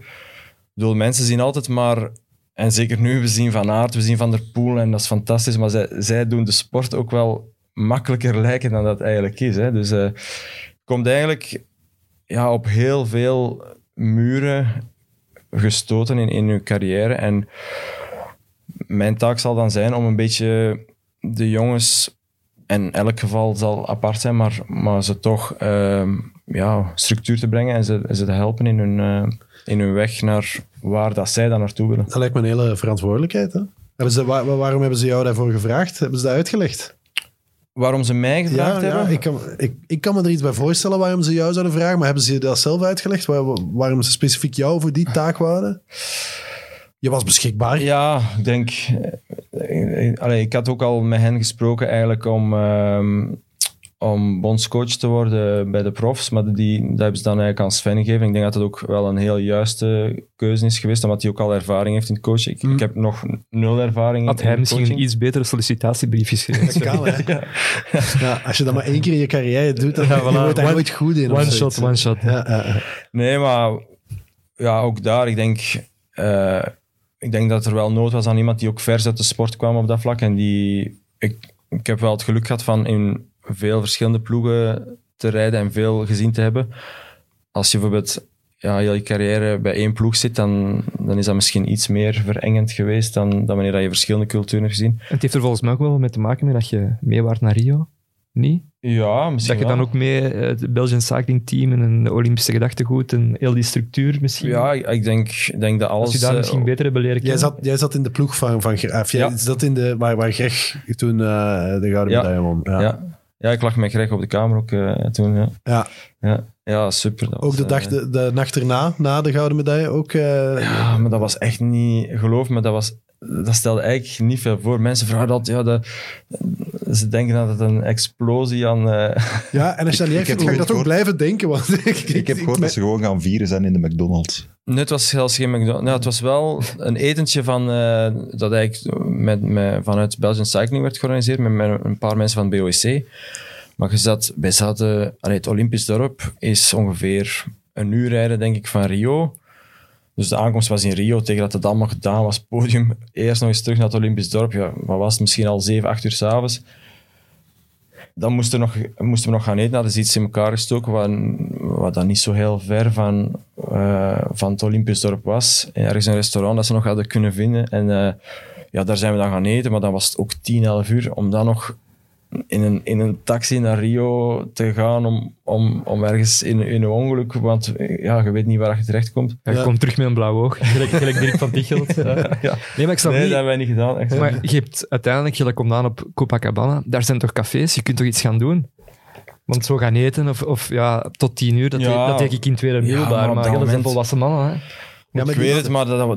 bedoel, mensen zien altijd maar, en zeker nu, we zien Van Aert, we zien Van der Poel en dat is fantastisch, maar zij, zij doen de sport ook wel makkelijker lijken dan dat eigenlijk is. Hè. Dus uh, komt eigenlijk ja, op heel veel muren gestoten in, in uw carrière. En mijn taak zal dan zijn om een beetje de jongens, en elk geval zal apart zijn, maar, maar ze toch uh, ja, structuur te brengen en ze, ze te helpen in hun, uh, in hun weg naar waar dat zij dan naartoe willen. Dat lijkt me een hele verantwoordelijkheid. Hè? Hebben ze, waar, waarom hebben ze jou daarvoor gevraagd? Hebben ze dat uitgelegd? Waarom ze mij gevraagd ja, hebben? Ja, ik, kan, ik, ik kan me er iets bij voorstellen waarom ze jou zouden vragen, maar hebben ze dat zelf uitgelegd? Waar, waarom ze specifiek jou voor die taak waren? Je was beschikbaar. Ja, ik denk... Eh, allee, ik had ook al met hen gesproken eigenlijk om... Uh, om bondscoach te worden bij de profs, maar die, dat hebben ze dan eigenlijk aan Sven gegeven. Ik denk dat dat ook wel een heel juiste keuze is geweest, omdat hij ook al ervaring heeft in het coachen. Ik, Mm. ik heb nog nul ervaring Had in hij misschien een iets betere sollicitatiebrief geschreven? Kan, hè? <laughs> Ja, als je dat maar één keer in je carrière doet, dan Ja, je voilà. wordt nooit goed in. One shot, one shot. Ja, ja, ja. Nee, maar ja, ook daar, ik denk, eh, ik denk dat er wel nood was aan iemand die ook vers uit de sport kwam op dat vlak. En die, ik, ik heb wel het geluk gehad van in veel verschillende ploegen te rijden en veel gezien te hebben. Als je bijvoorbeeld ja, heel je carrière bij één ploeg zit, dan, dan is dat misschien iets meer verengend geweest dan, dan wanneer je verschillende culturen hebt gezien. En het heeft er volgens mij ook wel mee te maken met dat je mee waart naar Rio. Niet? Ja, misschien Dat je dan wel. ook mee eh, het Belgian Cycling Team en een Olympische gedachtegoed en heel die structuur misschien. Ja, ik, denk, denk dat alles... Als je daar eh, misschien beter hebben leren Jij, kennen. zat, jij zat in de ploeg van, van Gre- of jij Ja. zat in de, waar, waar Greg toen eh, de gouden Ja. medaille won. Ja. ja. ja, ik lag met Greg op de kamer ook eh, toen. Ja. Ja. Ja, ja super. Dat Ook was, de, dag, eh, de, de nacht erna, na de gouden medaille, ook... eh, Ja, maar dat was echt niet... Geloof me, dat, was, dat stelde eigenlijk niet veel voor. Mensen vragen dat, ja, dat, ze denken dat het een explosie aan... eh, <laughs> Ja, en als je dat niet Ik echt heb vindt, ga ik dat ook blijven denken. Want <laughs> ik, Ik heb gehoord dat ze gewoon gaan vieren zijn in de McDonald's. Nee, het was zelfs geen McDonald's. Nou, het was wel een etentje van, eh, dat eigenlijk met, met, vanuit Belgian Cycling werd georganiseerd met, met een paar mensen van BOEC. Maar je zat, wij zaten, allee, het Olympisch dorp is ongeveer een uur rijden, denk ik, van Rio. Dus de aankomst was in Rio, tegen dat het allemaal gedaan was, podium. Eerst nog eens terug naar het Olympisch dorp. Ja, wat was het? Misschien al 7, 8 uur s'avonds. Dan moesten we, nog, moesten we nog gaan eten. Hadden ze iets in elkaar gestoken wat, wat dan niet zo heel ver van, eh, van het Olympisch dorp was. Ergens een restaurant dat ze nog hadden kunnen vinden. En eh, ja, daar zijn we dan gaan eten. Maar dan was het ook 10, 11 uur. Om dan nog in een, in een taxi naar Rio te gaan om, om, om ergens in, in een ongeluk... Want ja, je weet niet waar je terechtkomt. Ja, je komt terug met een blauw oog, <laughs> gelijk, gelijk Dirk van Tichelt. <laughs> Ja. Nee, maar ik snap Nee, niet... dat hebben wij niet gedaan. Echt. Maar je hebt uiteindelijk, je komt aan op Copacabana, daar zijn toch cafés, je kunt toch iets gaan doen? Want zo gaan eten, of, of ja, tot tien uur, dat, Ja. deed, dat deed ik in tweede Ja, middelbaar, maar op maar dat zijn volwassen mannen. Hè. Ja, maar ik weet het, maar dat, we,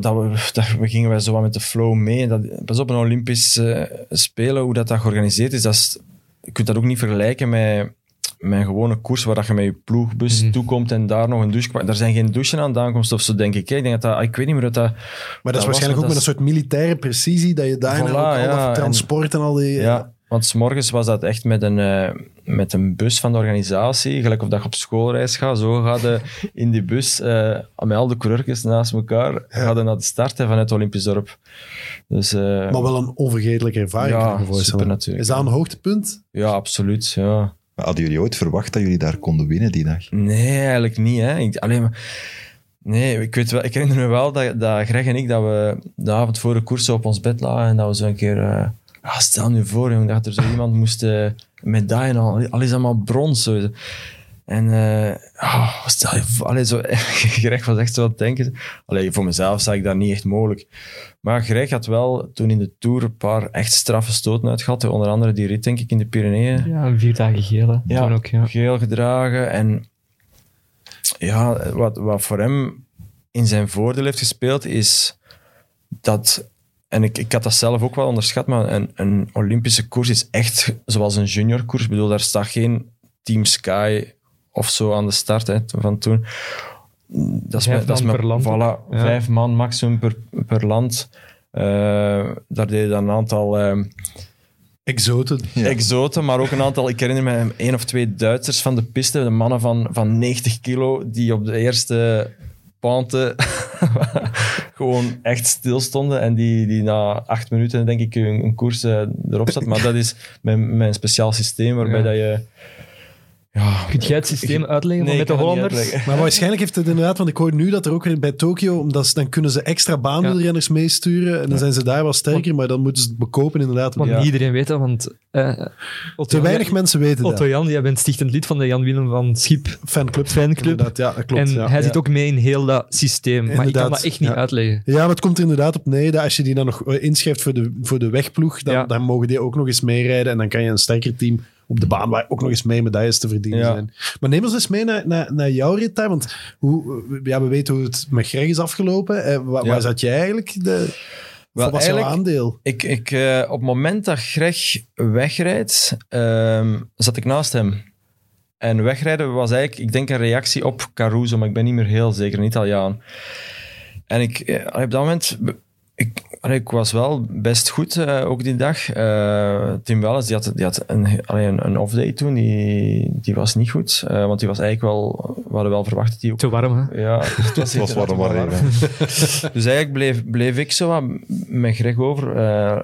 dat we gingen wij zo wat met de flow mee. Dat, pas op, een Olympisch eh, Spelen, hoe dat, dat georganiseerd is, dat is, je kunt dat ook niet vergelijken met, met een gewone koers waar dat je met je ploegbus Mhm. toekomt en daar nog een douche... Daar zijn geen douchen aan de aankomst of zo, denk ik. hè. Ik, denk dat dat, ik weet niet meer dat dat... Maar dat, is was waarschijnlijk ook met een soort militaire precisie, dat je daarna Voilà, ook al ja, dat transport en, al die... Ja, want 's morgens was dat echt met een, eh, met een bus van de organisatie. Gelijk of dat je op schoolreis gaat. Zo je in die bus eh, met al de coureurs naast elkaar je naar de start hè, vanuit het Olympisch dorp. Dus, eh, Maar wel een onvergetelijke ervaring, Ja, super natuurlijk. Is dat een hoogtepunt? ja, absoluut. Ja. Maar hadden jullie ooit verwacht dat jullie daar konden winnen die dag? Nee, eigenlijk niet. Hè. Ik, alleen maar, nee, ik, weet wel, ik herinner me wel dat, dat Greg en ik dat we de avond voor de koers op ons bed lagen en dat we zo een keer... ah, stel nu voor, jong, dat er zo iemand moest medaille en al, al is allemaal brons. Zo. En ah, stel je voor, allee, zo, <laughs> Greg was echt zo aan het denken. Allee, voor mezelf zag ik dat niet echt mogelijk. Maar Greg had wel toen in de Tour een paar echt straffe stoten uitgehad. Onder andere die rit, denk ik, in de Pyreneeën Ja, vier dagen geel. hè. Ja. Toen ook, ja. geel gedragen. En ja, wat, wat voor hem in zijn voordeel heeft gespeeld, is dat. En ik, ik had dat zelf ook wel onderschat, maar een, een Olympische koers is echt zoals een juniorkoers. Ik bedoel, daar staat geen Team Sky of zo aan de start hè, van toen. Dat is Vijf met, dat is man met, per land. Voilà, Ja. vijf man maximum per, per land. Eh, daar deden dan een aantal eh, Exoten. Ja. exoten, maar ook een aantal, ik herinner me één of twee Duitsers van de piste, de mannen van, van 90 kilo, die op de eerste pante <laughs> gewoon echt stilstonden en die, die na acht minuten denk ik een, een koers eh, erop zat. Maar dat is mijn, mijn speciaal systeem waarbij Ja. dat je... Ja, Kunt jij het systeem uitleggen Nee, met de Hollanders? Maar waarschijnlijk heeft het inderdaad, want ik hoor nu dat er ook weer bij Tokio, omdat ze, dan kunnen ze extra baanwielrenners meesturen en dan zijn ze daar wat sterker, maar dan moeten ze het bekopen inderdaad. Want Ja. niet iedereen weet dat, want... eh, Otto Te weinig mensen weten Otto dat. Jan, jij bent stichtend lid van de Jan Willem van Schip Fanclub. fanclub. Inderdaad, ja, dat klopt. en ja. hij ja. zit ook mee in heel dat systeem. Maar ik kan dat echt niet ja. uitleggen. Ja, maar het komt er inderdaad op neer dat als je die dan nog eh, inschrijft voor de, voor de wegploeg, dan, Ja. dan mogen die ook nog eens meerijden en dan kan je een sterker team op de baan waar ook nog eens mee medailles te verdienen Ja. zijn. Maar neem ons eens mee naar, naar, naar jouw rit daar, want hoe, ja, we weten hoe het met Greg is afgelopen. Eh, waar, Ja. waar zat jij eigenlijk? De, Wel, wat was jouw eigenlijk- aandeel? Ik, ik, eh, op het moment dat Greg wegrijdt, ehm, zat ik naast hem. En wegrijden was eigenlijk, ik denk, een reactie op Caruso, maar ik ben niet meer heel zeker, een Italiaan. En ik, eh, op dat moment, ik, allee, ik was wel best goed, eh, ook die dag. Eh, Tim Welles, die had, die had een, allee, een, een off-day toen, die, die was niet goed. eh, want die was eigenlijk wel, we hadden wel verwacht dat hij ook Te warm, hè? ja, <laughs> het was, Het was warm, inderdaad warm. warm. Dus eigenlijk bleef, bleef ik zo wat met Greg over. Eh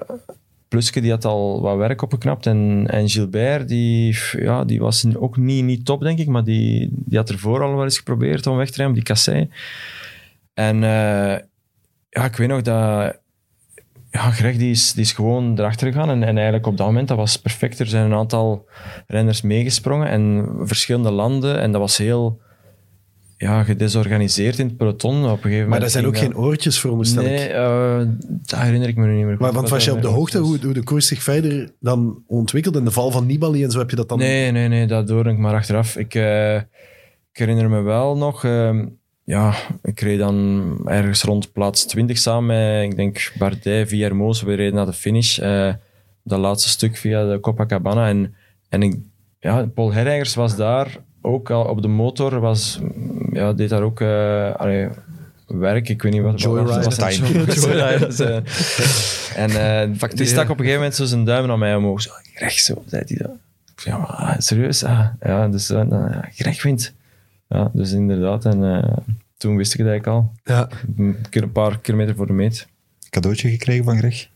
Pluske die had al wat werk opgeknapt. En, en Gilbert, die, ja, die was ook niet, niet top, denk ik. Maar die, die had ervoor al wel eens geprobeerd om weg te rijden, die kassei. En eh, ja, ik weet nog dat... Ja, Greg die is, die is gewoon erachter gegaan. En, en eigenlijk op dat moment, dat was perfect. Er zijn een aantal renners meegesprongen. En verschillende landen. En dat was heel ja, gedesorganiseerd in het peloton. Op een gegeven moment Maar daar zijn ook geen oortjes voor, onderstel Nee, ik. eh, dat herinner ik me nu niet meer. Maar, want was je op de hoogte hoe, hoe de koers zich verder dan ontwikkelt en de val van Nibali en zo heb je dat dan... Nee, nee, nee, dat hoor ik maar achteraf. Ik, eh, ik herinner me wel nog... ehm, ja, ik reed dan ergens rond plaats 20 samen met, ik denk, Bardet, Villermoos. We reden naar de finish. eh, dat laatste stuk via de Copacabana. En, en ik, ja, Paul Herreigers was daar ook al op de motor. Was, ja, deed daar ook eh, allee, werk. Ik weet niet wat Joyride. was het? Time. <laughs> Joyride, eh, en eh, die stak op een gegeven moment zo zijn duim naar mij omhoog. Zo, recht zo, zei hij dat. Ja, maar, ah, serieus? Ah, ja, dus uh, ja, Greg wint. Ja, dus inderdaad. En eh, toen wist ik het eigenlijk al. Ja. Een paar kilometer voor de meet. Cadeautje gekregen van Greg?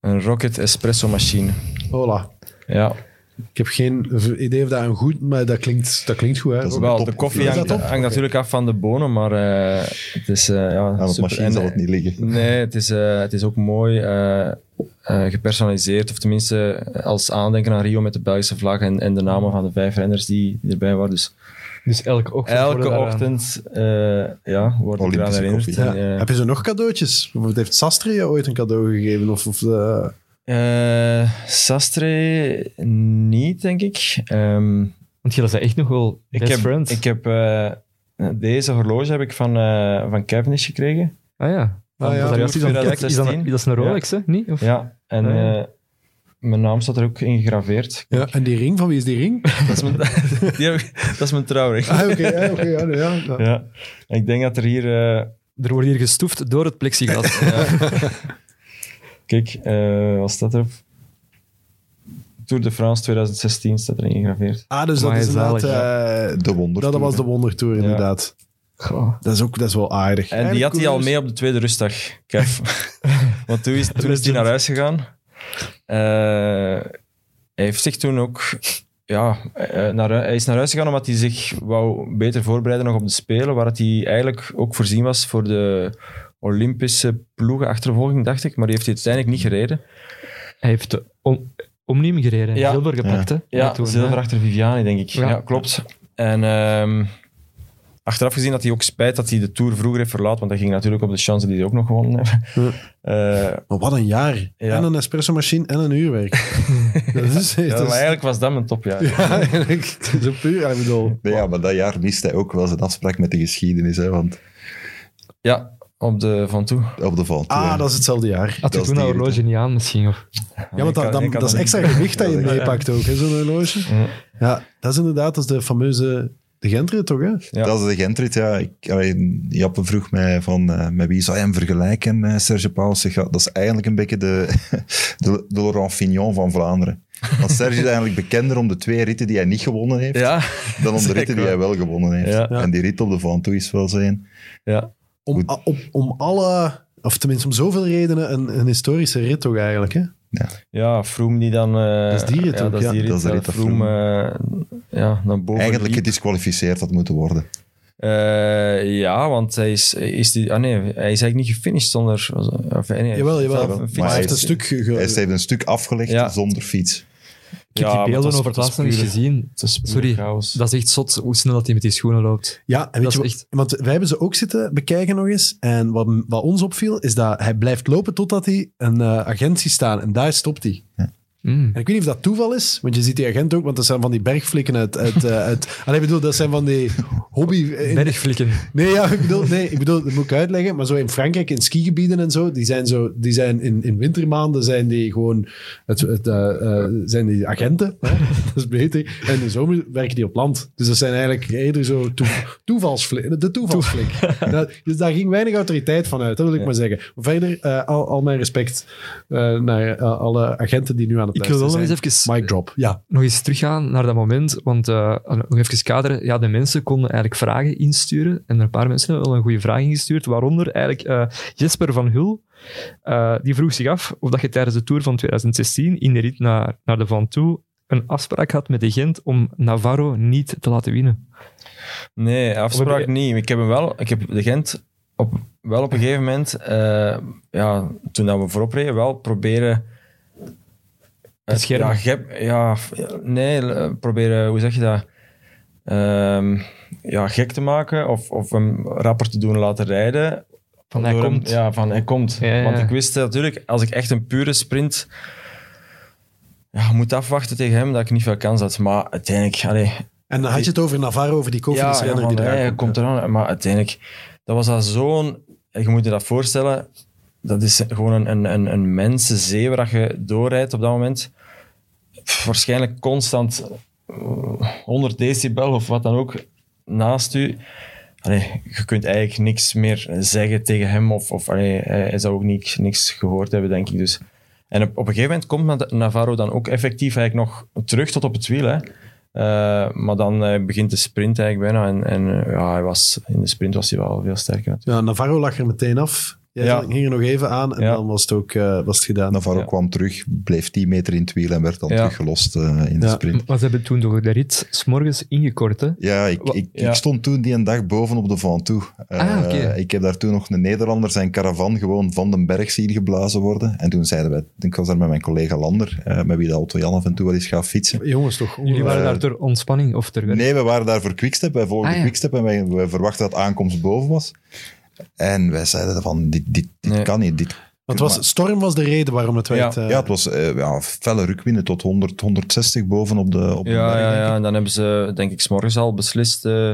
Een Rocket Espresso machine. Hola. Ja, Ik heb geen idee of dat een goed, maar dat klinkt, dat klinkt goed. Hè? Dat wel, de koffie hangt, natuurlijk af van de bonen, maar eh, het is... eh, ja, Aan het super. machine En, zal het niet liggen. Nee, het is, eh, het is ook mooi eh, eh, gepersonaliseerd. Of tenminste als aandenken aan Rio met de Belgische vlag en, en de namen van de vijf renners die, die erbij waren. Dus Dus elke ochtend. elke eh, ochtend eh ja, wordt ik eraan Olympische herinnerd. Ja. Heb je zo nog cadeautjes? Bijvoorbeeld heeft Sastre je ooit een cadeau gegeven? Of, of eh, eh, Sastre niet, denk ik. Ehm, Want jullie zijn echt nog wel ik, best heb, friends. ik heb eh, deze horloge heb ik van, van Cavendish gekregen. ah ja. Ah, ja. Is dat, 2016? is dat een Rolex, hè? Niet? Of? Ja, en Ah, eh, mijn naam staat er ook in gegraveerd. ja. En die ring, van wie is die ring? <laughs> Dat is mijn, <laughs> die dat is mijn trouwring. ah, oké. ja, oké, ja, ja, <laughs> ja. Ik denk dat er hier... eh, Er wordt hier gestoefd door het plexiglas. kijk, eh wat staat erop? Tour de France 2016 staat erin gegraveerd. Ah, dus dat is inderdaad... eh, De wonder. dat was de wondertour, Ja. inderdaad. Goh. Dat is ook dat is wel aardig. En die had hij al mee op de tweede rustdag, Kev. Want toen is, toen is hij naar huis gegaan. Eh, hij heeft zich toen ook... Ja, eh, naar, hij is naar huis gegaan omdat hij zich wou beter voorbereiden nog op de Spelen, waar het hij eigenlijk ook voorzien was voor de Olympische ploegenachtervolging, dacht ik. Maar die heeft hij uiteindelijk niet gereden. Hij heeft om, Omnium gereden. Ja. Zilver gepakt, hè? Ja, toen, zilver hè. achter Viviani, denk ik. Ja, Ja. klopt. En ehm, achteraf gezien had hij ook spijt dat hij de Tour vroeger heeft verlaten, want hij ging natuurlijk op de chance die hij ook nog gewonnen hebben. Eh, Maar wat een jaar. Ja. En een espresso-machine en een uurwerk. <laughs> dat is, ja, dat maar eigenlijk was dat mijn topjaar. ja, eigenlijk. Zo puur. Ja, ik bedoel... Nee, ja, maar dat jaar miste hij ook wel zijn afspraak met de geschiedenis. Hè, want Ja, op de Van Toe. op de Val. Ah, dat is hetzelfde jaar. Had Dat je toen dat die horloge niet aan misschien? Of? Ja, want dat, kan dat is dat extra gewicht dat je <laughs> meepakt ook, zo'n horloge. Ja. Ja, dat is inderdaad dat is de fameuze de Gentrit, toch? Hè? Ja. Dat is de Gentrit, ja. Ik, allee, Jappe vroeg mij van eh, met wie zou je hem vergelijken, eh, Serge ja, dat is eigenlijk een beetje de, <laughs> de, de Laurent Fignon van Vlaanderen. Want Serge is eigenlijk bekender om de twee ritten die hij niet gewonnen heeft, Ja, dan om de ritten die hij wel gewonnen heeft. Ja. En die rit op de Van Toe is wel zijn. ja. om, a- op, om alle, of tenminste om zoveel redenen, een, een historische rit toch eigenlijk. Hè? Ja, Froome die dan... eh, Dat is die rit ja, ook, dat is ja. die rit, Dat is de dat rit dat Froome eh, ja, naar boven Eigenlijk liep. gedisqualificeerd had moeten worden. Eh, ja, want hij is, is die, ah nee, hij is eigenlijk niet gefinished zonder... Of, nee, Jawel, jawel. hij heeft een stuk... ge- Hij heeft een stuk afgelegd Ja. zonder fiets. Ik heb Ja, die beelden over het laatst gezien. Het is puur Sorry, chaos. dat is echt zot hoe snel dat hij met die schoenen loopt. Ja, en weet je, echt- want wij hebben ze ook zitten bekijken nog eens. En wat, wat ons opviel, is dat hij blijft lopen totdat hij een eh, agent ziet staan. En daar stopt hij. Mm. En ik weet niet of dat toeval is, want je ziet die agent ook, want dat zijn van die bergflikken uit... uit, eh, uit Allee, ik bedoel, dat zijn van die hobby... Bergflikken. Nee, ja, ik bedoel, nee, ik bedoel, dat moet ik uitleggen, maar zo in Frankrijk, in skigebieden en zo, die zijn, zo, die zijn in, in wintermaanden zijn die gewoon het, het, eh, zijn die agenten, hè? <laughs> dat is beter. En in de zomer werken die op land. Dus dat zijn eigenlijk eerder zo toe, toevalsflik, de toevalsflik. <laughs> Dat- dus daar ging weinig autoriteit van uit, dat wil ik Ja. maar zeggen. Verder, eh, al, al mijn respect naar alle agenten die nu aan het Ik wil wel nog eens even, Mic drop, ja. nog eens teruggaan naar dat moment. Want eh, nog even kaderen. Ja, de mensen konden eigenlijk vragen insturen. En een paar mensen hebben wel een goede vraag ingestuurd. Waaronder eigenlijk eh, Jesper van Hul. Eh, die vroeg zich af of dat je tijdens de Tour van 2016 in de rit naar, naar de Ventoux een afspraak had met de Gent om Navarro niet te laten winnen. Nee, afspraak je- niet. Ik heb hem wel, ik heb de Gent op, wel op een gegeven moment, eh, ja, toen dat we voorop reden, wel proberen. Het-. Ja, gep- ja, nee, eh, proberen, hoe zeg je dat? Ehm, ja, gek te maken of, of hem rapper te doen laten rijden. Van hij hem- komt. ja, van hij komt. Ja, ja. Want ik wist natuurlijk, als ik echt een pure sprint ja, moet afwachten tegen hem, dat ik niet veel kans had. Maar uiteindelijk, allee, En dan had je het over Navarro, over die Cofidis-renner die van, eraan hey, komt. komt eraan. Maar uiteindelijk, dat was dat zo'n... Je moet je dat voorstellen, dat is gewoon een, een, een, een mensenzee waar je doorrijdt op dat moment. Waarschijnlijk constant eh, 100 decibel of wat dan ook naast u. Allee, je kunt eigenlijk niks meer zeggen tegen hem. Of, of allee, hij, zou ook niks, niks gehoord hebben, denk ik. Dus. En op, een gegeven moment komt Navarro dan ook effectief eigenlijk nog terug tot op het wiel. Hè. Eh, maar dan eh, begint de sprint eigenlijk bijna. En, en eh, ja, hij was, in de sprint was hij wel veel sterker. natuurlijk. Ja, Navarro lag er meteen af. Jij Ja. ging er nog even aan en Ja. dan was het ook eh, was het gedaan. Navarro Ja. kwam terug, bleef 10 meter in het wiel en werd dan Ja. teruggelost eh, in de sprint. Maar ze hebben toen door de rit s'morgens ingekort. Hè? Ja, ik, ik, ja. ik stond toen die een dag boven op de Ventoux. Eh, Ah, oké. Ik heb daar toen nog een Nederlander zijn caravan gewoon van den berg zien geblazen worden. En toen zeiden wij, ik was daar met mijn collega Lander, eh, met wie de Otto Jan af en toe wel eens gaat fietsen. Jongens, toch? Jullie waren Eh, daar ter ontspanning of ter werk? Nee, we waren daar voor Quickstep. Wij volgden Ah, ja. Quickstep en wij, wij verwachten dat aankomst boven was. En wij zeiden van, dit, dit, dit Nee. kan niet. Dit, Want het was, storm was de reden waarom het werd... eh, ja, het was eh, ja, felle rukwinden tot 100, 160 boven op de, op de Ja, berg, ja, ja. En dan hebben ze, denk ik, s'morgens al beslist eh,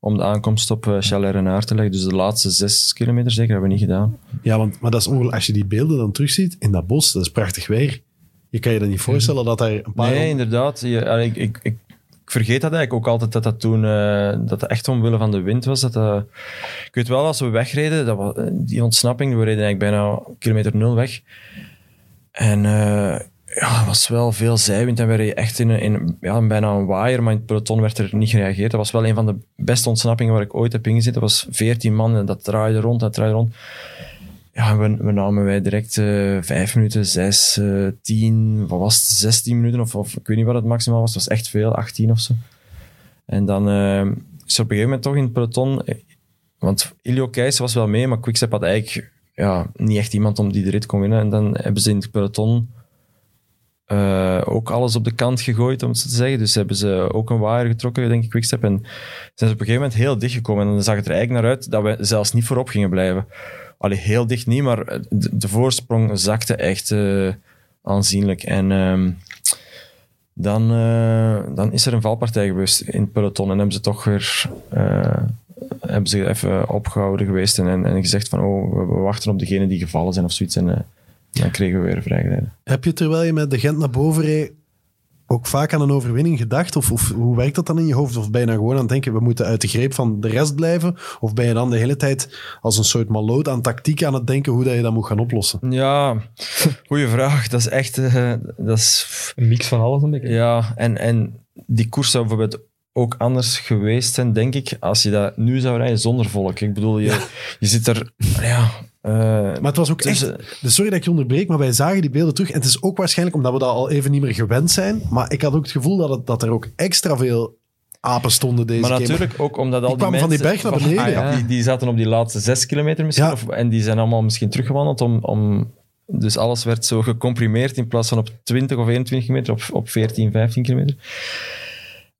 om de aankomst op uh, Chalais te leggen. Dus de laatste zes kilometer zeker hebben we niet gedaan. Ja, want, maar dat is ongelooflijk. Als je die beelden dan terugziet in dat bos, dat is prachtig weer. Je kan je dan niet voorstellen dat daar een paar... Nee, inderdaad. Je, ik, ik vergeet dat eigenlijk ook altijd, dat dat toen eh, dat echt omwille van de wind was. Dat dat, ik weet wel, als we wegreden, dat was, die ontsnapping, we reden eigenlijk bijna kilometer nul weg. En eh, ja, was wel veel zijwind en we reden echt in, in ja, bijna een waaier, maar in het peloton werd er niet gereageerd. Dat was wel een van de beste ontsnappingen waar ik ooit heb ingezeten. Dat was 14 man en dat draaide rond, dat draaide rond. Ja, we, namen wij direct eh vijf minuten, zes, eh, tien, wat was het, 16 minuten of, of ik weet niet wat het maximaal was. Het was echt veel, 18 of zo. En dan eh, is er op een gegeven moment toch in het peloton, want Ilio Keijs was wel mee, maar Quickstep had eigenlijk ja, niet echt iemand om die de rit kon winnen. En dan hebben ze in het peloton ook alles op de kant gegooid, om het zo te zeggen. Dus hebben ze ook een waaier getrokken, denk ik, Quickstep. En zijn ze op een gegeven moment heel dicht gekomen. En dan zag het er eigenlijk naar uit dat we zelfs niet voorop gingen blijven. Allee, heel dicht niet, maar de, de voorsprong zakte echt eh, aanzienlijk. En ehm, dan, eh, dan is er een valpartij geweest in het peloton. En hebben ze toch weer eh, hebben ze even opgehouden geweest en, en, gezegd van oh, we, wachten op degene die gevallen zijn of zoiets. En eh, dan kregen we weer vrijgeleide. Heb je terwijl je met de Gent naar boven reed ook vaak aan een overwinning gedacht? Of, of hoe werkt dat dan in je hoofd? Of ben je dan gewoon aan het denken, we moeten uit de greep van de rest blijven? Of ben je dan de hele tijd als een soort maloot aan tactiek aan het denken hoe dat je dat moet gaan oplossen? Ja, goede vraag. Dat is echt... eh, dat is, Een mix van alles een beetje. ja, en, en die koers zou bijvoorbeeld ook anders geweest zijn, denk ik, als je dat nu zou rijden zonder volk. Ik bedoel, je, je zit er... Ja, uh, maar het was ook echt... Dus sorry dat ik je onderbreek, maar wij zagen die beelden terug. En het is ook waarschijnlijk omdat we dat al even niet meer gewend zijn. Maar ik had ook het gevoel dat, het, dat er ook extra veel apen stonden deze Maar keer. natuurlijk ook omdat al die, die mensen... van die berg naar beneden. Ah, ja. die, die zaten op die laatste zes kilometer misschien. Ja. Of, en die zijn allemaal misschien teruggewandeld om... om dus alles werd zo gecomprimeerd in plaats van op 20 of 21 kilometer, op, op 14, 15 kilometer.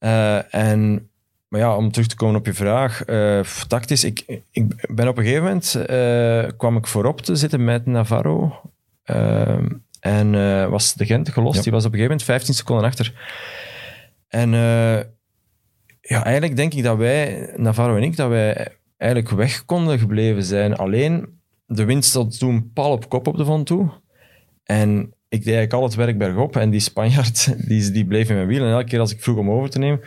Uh, en, maar ja, om terug te komen op je vraag, uh, tactisch, ik, ik ben op een gegeven moment, uh, kwam ik voorop te zitten met Navarro. en was de Gent gelost, Ja. die was op een gegeven moment 15 seconden achter. En ja, eigenlijk denk ik dat wij, Navarro en ik, dat wij eigenlijk weg konden gebleven zijn. Alleen, de wind stond toen pal op kop op de Van toe. En ik deed eigenlijk al het werk bergop. En die Spanjaard, <laughs> die, die bleef in mijn wiel. En elke keer als ik vroeg om over te nemen,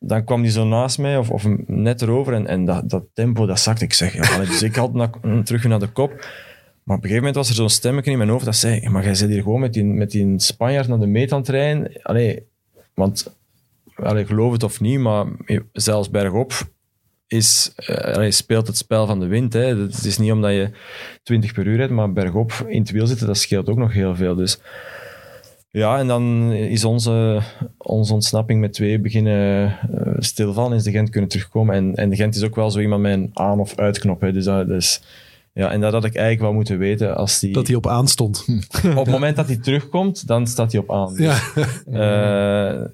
dan kwam die zo naast mij of, of net erover. En, en dat, dat tempo, dat zakte. Ik zeg, dus ik had na, terug naar de kop. Maar op een gegeven moment was er zo'n stemmetje in mijn hoofd dat zei, maar jij zit hier gewoon met die, met die Spanjaard naar de meet aan het rijden. Want, allee, geloof het of niet, maar zelfs bergop is, uh, allee, speelt het spel van de wind. Hè. Het is niet omdat je 20 per uur rijdt, maar bergop in het wiel zitten, dat scheelt ook nog heel veel. Dus ja, en dan is onze, onze ontsnapping met twee beginnen uh, stilvallen, is de Gent kunnen terugkomen. En, en de Gent is ook wel zo iemand met een aan- of uitknop. Hè. Dus, dat, dus, ja, en dat had ik eigenlijk wel moeten weten. Als die, Dat hij op aan stond. op het moment dat hij terugkomt, dan staat hij op aan. Ja. Uh,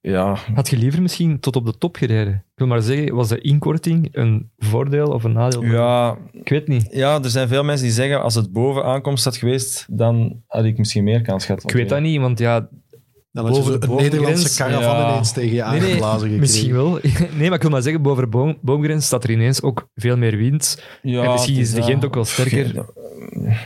ja. Had je liever misschien tot op de top gereden? Ik wil maar zeggen, was de inkorting een voordeel of een nadeel? Ja, ik weet niet. Ja, er zijn veel mensen die zeggen, als het boven aankomst had geweest, dan had ik misschien meer kans gehad. Ik weet dat niet, want ja... Dan had je een Nederlandse caravan ja. ineens tegen je Nee, nee, aangeblazen gekregen. misschien wel. <laughs> Nee, maar ik wil maar zeggen, boven de boom, boomgrens staat er ineens ook veel meer wind. Ja, en misschien is de ja, Gent ook wel sterker.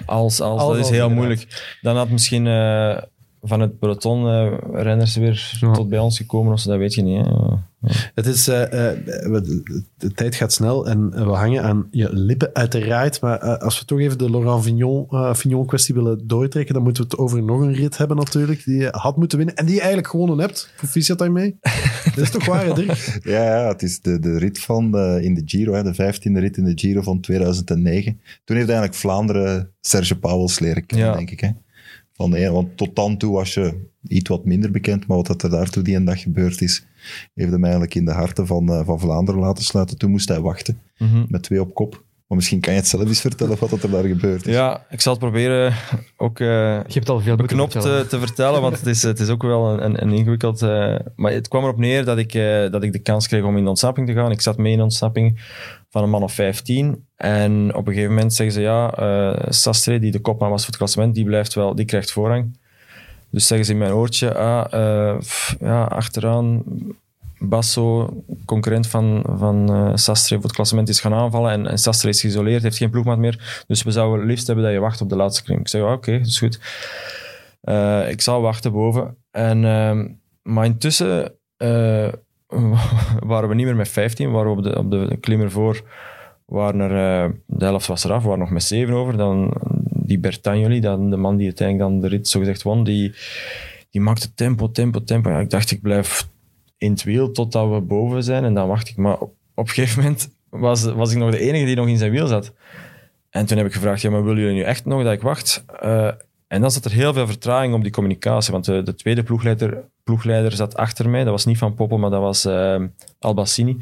Als, als, Als, dat is heel inderdaad. moeilijk. Dan had misschien eh, van het peloton eh, renners weer Ja. tot bij ons gekomen, of zo, dat weet je niet. Hè. Ja. Het is, eh, eh, we- de tijd gaat snel en we hangen aan je lippen uiteraard. Maar als we toch even de Laurent Fignon, eh, Fignon kwestie willen doortrekken, dan moeten we het over nog een rit hebben natuurlijk, die je had moeten winnen en die je eigenlijk gewonnen hebt. Proficiat daarmee. Dat is toch waar, hè, Dirk? <laughs> Ja, ja, het is de, de rit van de, in de Giro, hè, de vijftiende rit in de Giro van 2009. Toen heeft eigenlijk Vlaanderen Serge Pauwels leren kennen, Ja. denk ik. Hè. Van de, ene- want tot dan toe was je iets wat minder bekend, maar wat dat er daartoe die een dag gebeurd is, heeft hem eigenlijk in de harten van, eh, van Vlaanderen laten sluiten. Toen moest hij wachten, Mhm. met twee op kop. Maar misschien kan je het zelf eens vertellen wat dat er daar gebeurd is. ja, ik zal het proberen ook eh, Je hebt al veel beknopt vertellen. te, te vertellen, want het is, het is ook wel een, een, een ingewikkeld... eh, maar het kwam erop neer dat ik, eh, dat ik de kans kreeg om in de ontsnapping te gaan. Ik zat mee in de ontsnapping van een man of 15. En op een gegeven moment zeggen ze, ja, eh Sastre, die de kopman was voor het klassement, die, blijft wel, die krijgt voorrang. Dus zeggen ze in mijn oortje, ah, eh, ja, achteraan... Basso, concurrent van, van eh, Sastre voor het klassement, is gaan aanvallen. En, Sastre is geïsoleerd, heeft geen ploegmaat meer. Dus we zouden liefst hebben dat je wacht op de laatste klim. Ik zeg, oké, dat is goed. Ik zal wachten boven. En, ehm, maar intussen <laughs> waren we niet meer met 15, waren we op de, op de klim ervoor. Waren eh, de helft was eraf, waren nog met 7 over. Dan die Bertagnoli, dan de man die uiteindelijk dan de rit zogezegd won, die, die maakte tempo, tempo, tempo. Ik dacht, ik blijf in het wiel totdat we boven zijn en dan wacht ik. Maar op, op een gegeven moment was, was ik nog de enige die nog in zijn wiel zat. En toen heb ik gevraagd, ja, maar willen jullie nu echt nog dat ik wacht? Eh, en dan zat er heel veel vertraging op die communicatie, want de, de tweede ploegleider, ploegleider zat achter mij. Dat was niet Van Poppel, maar dat was eh, Albassini.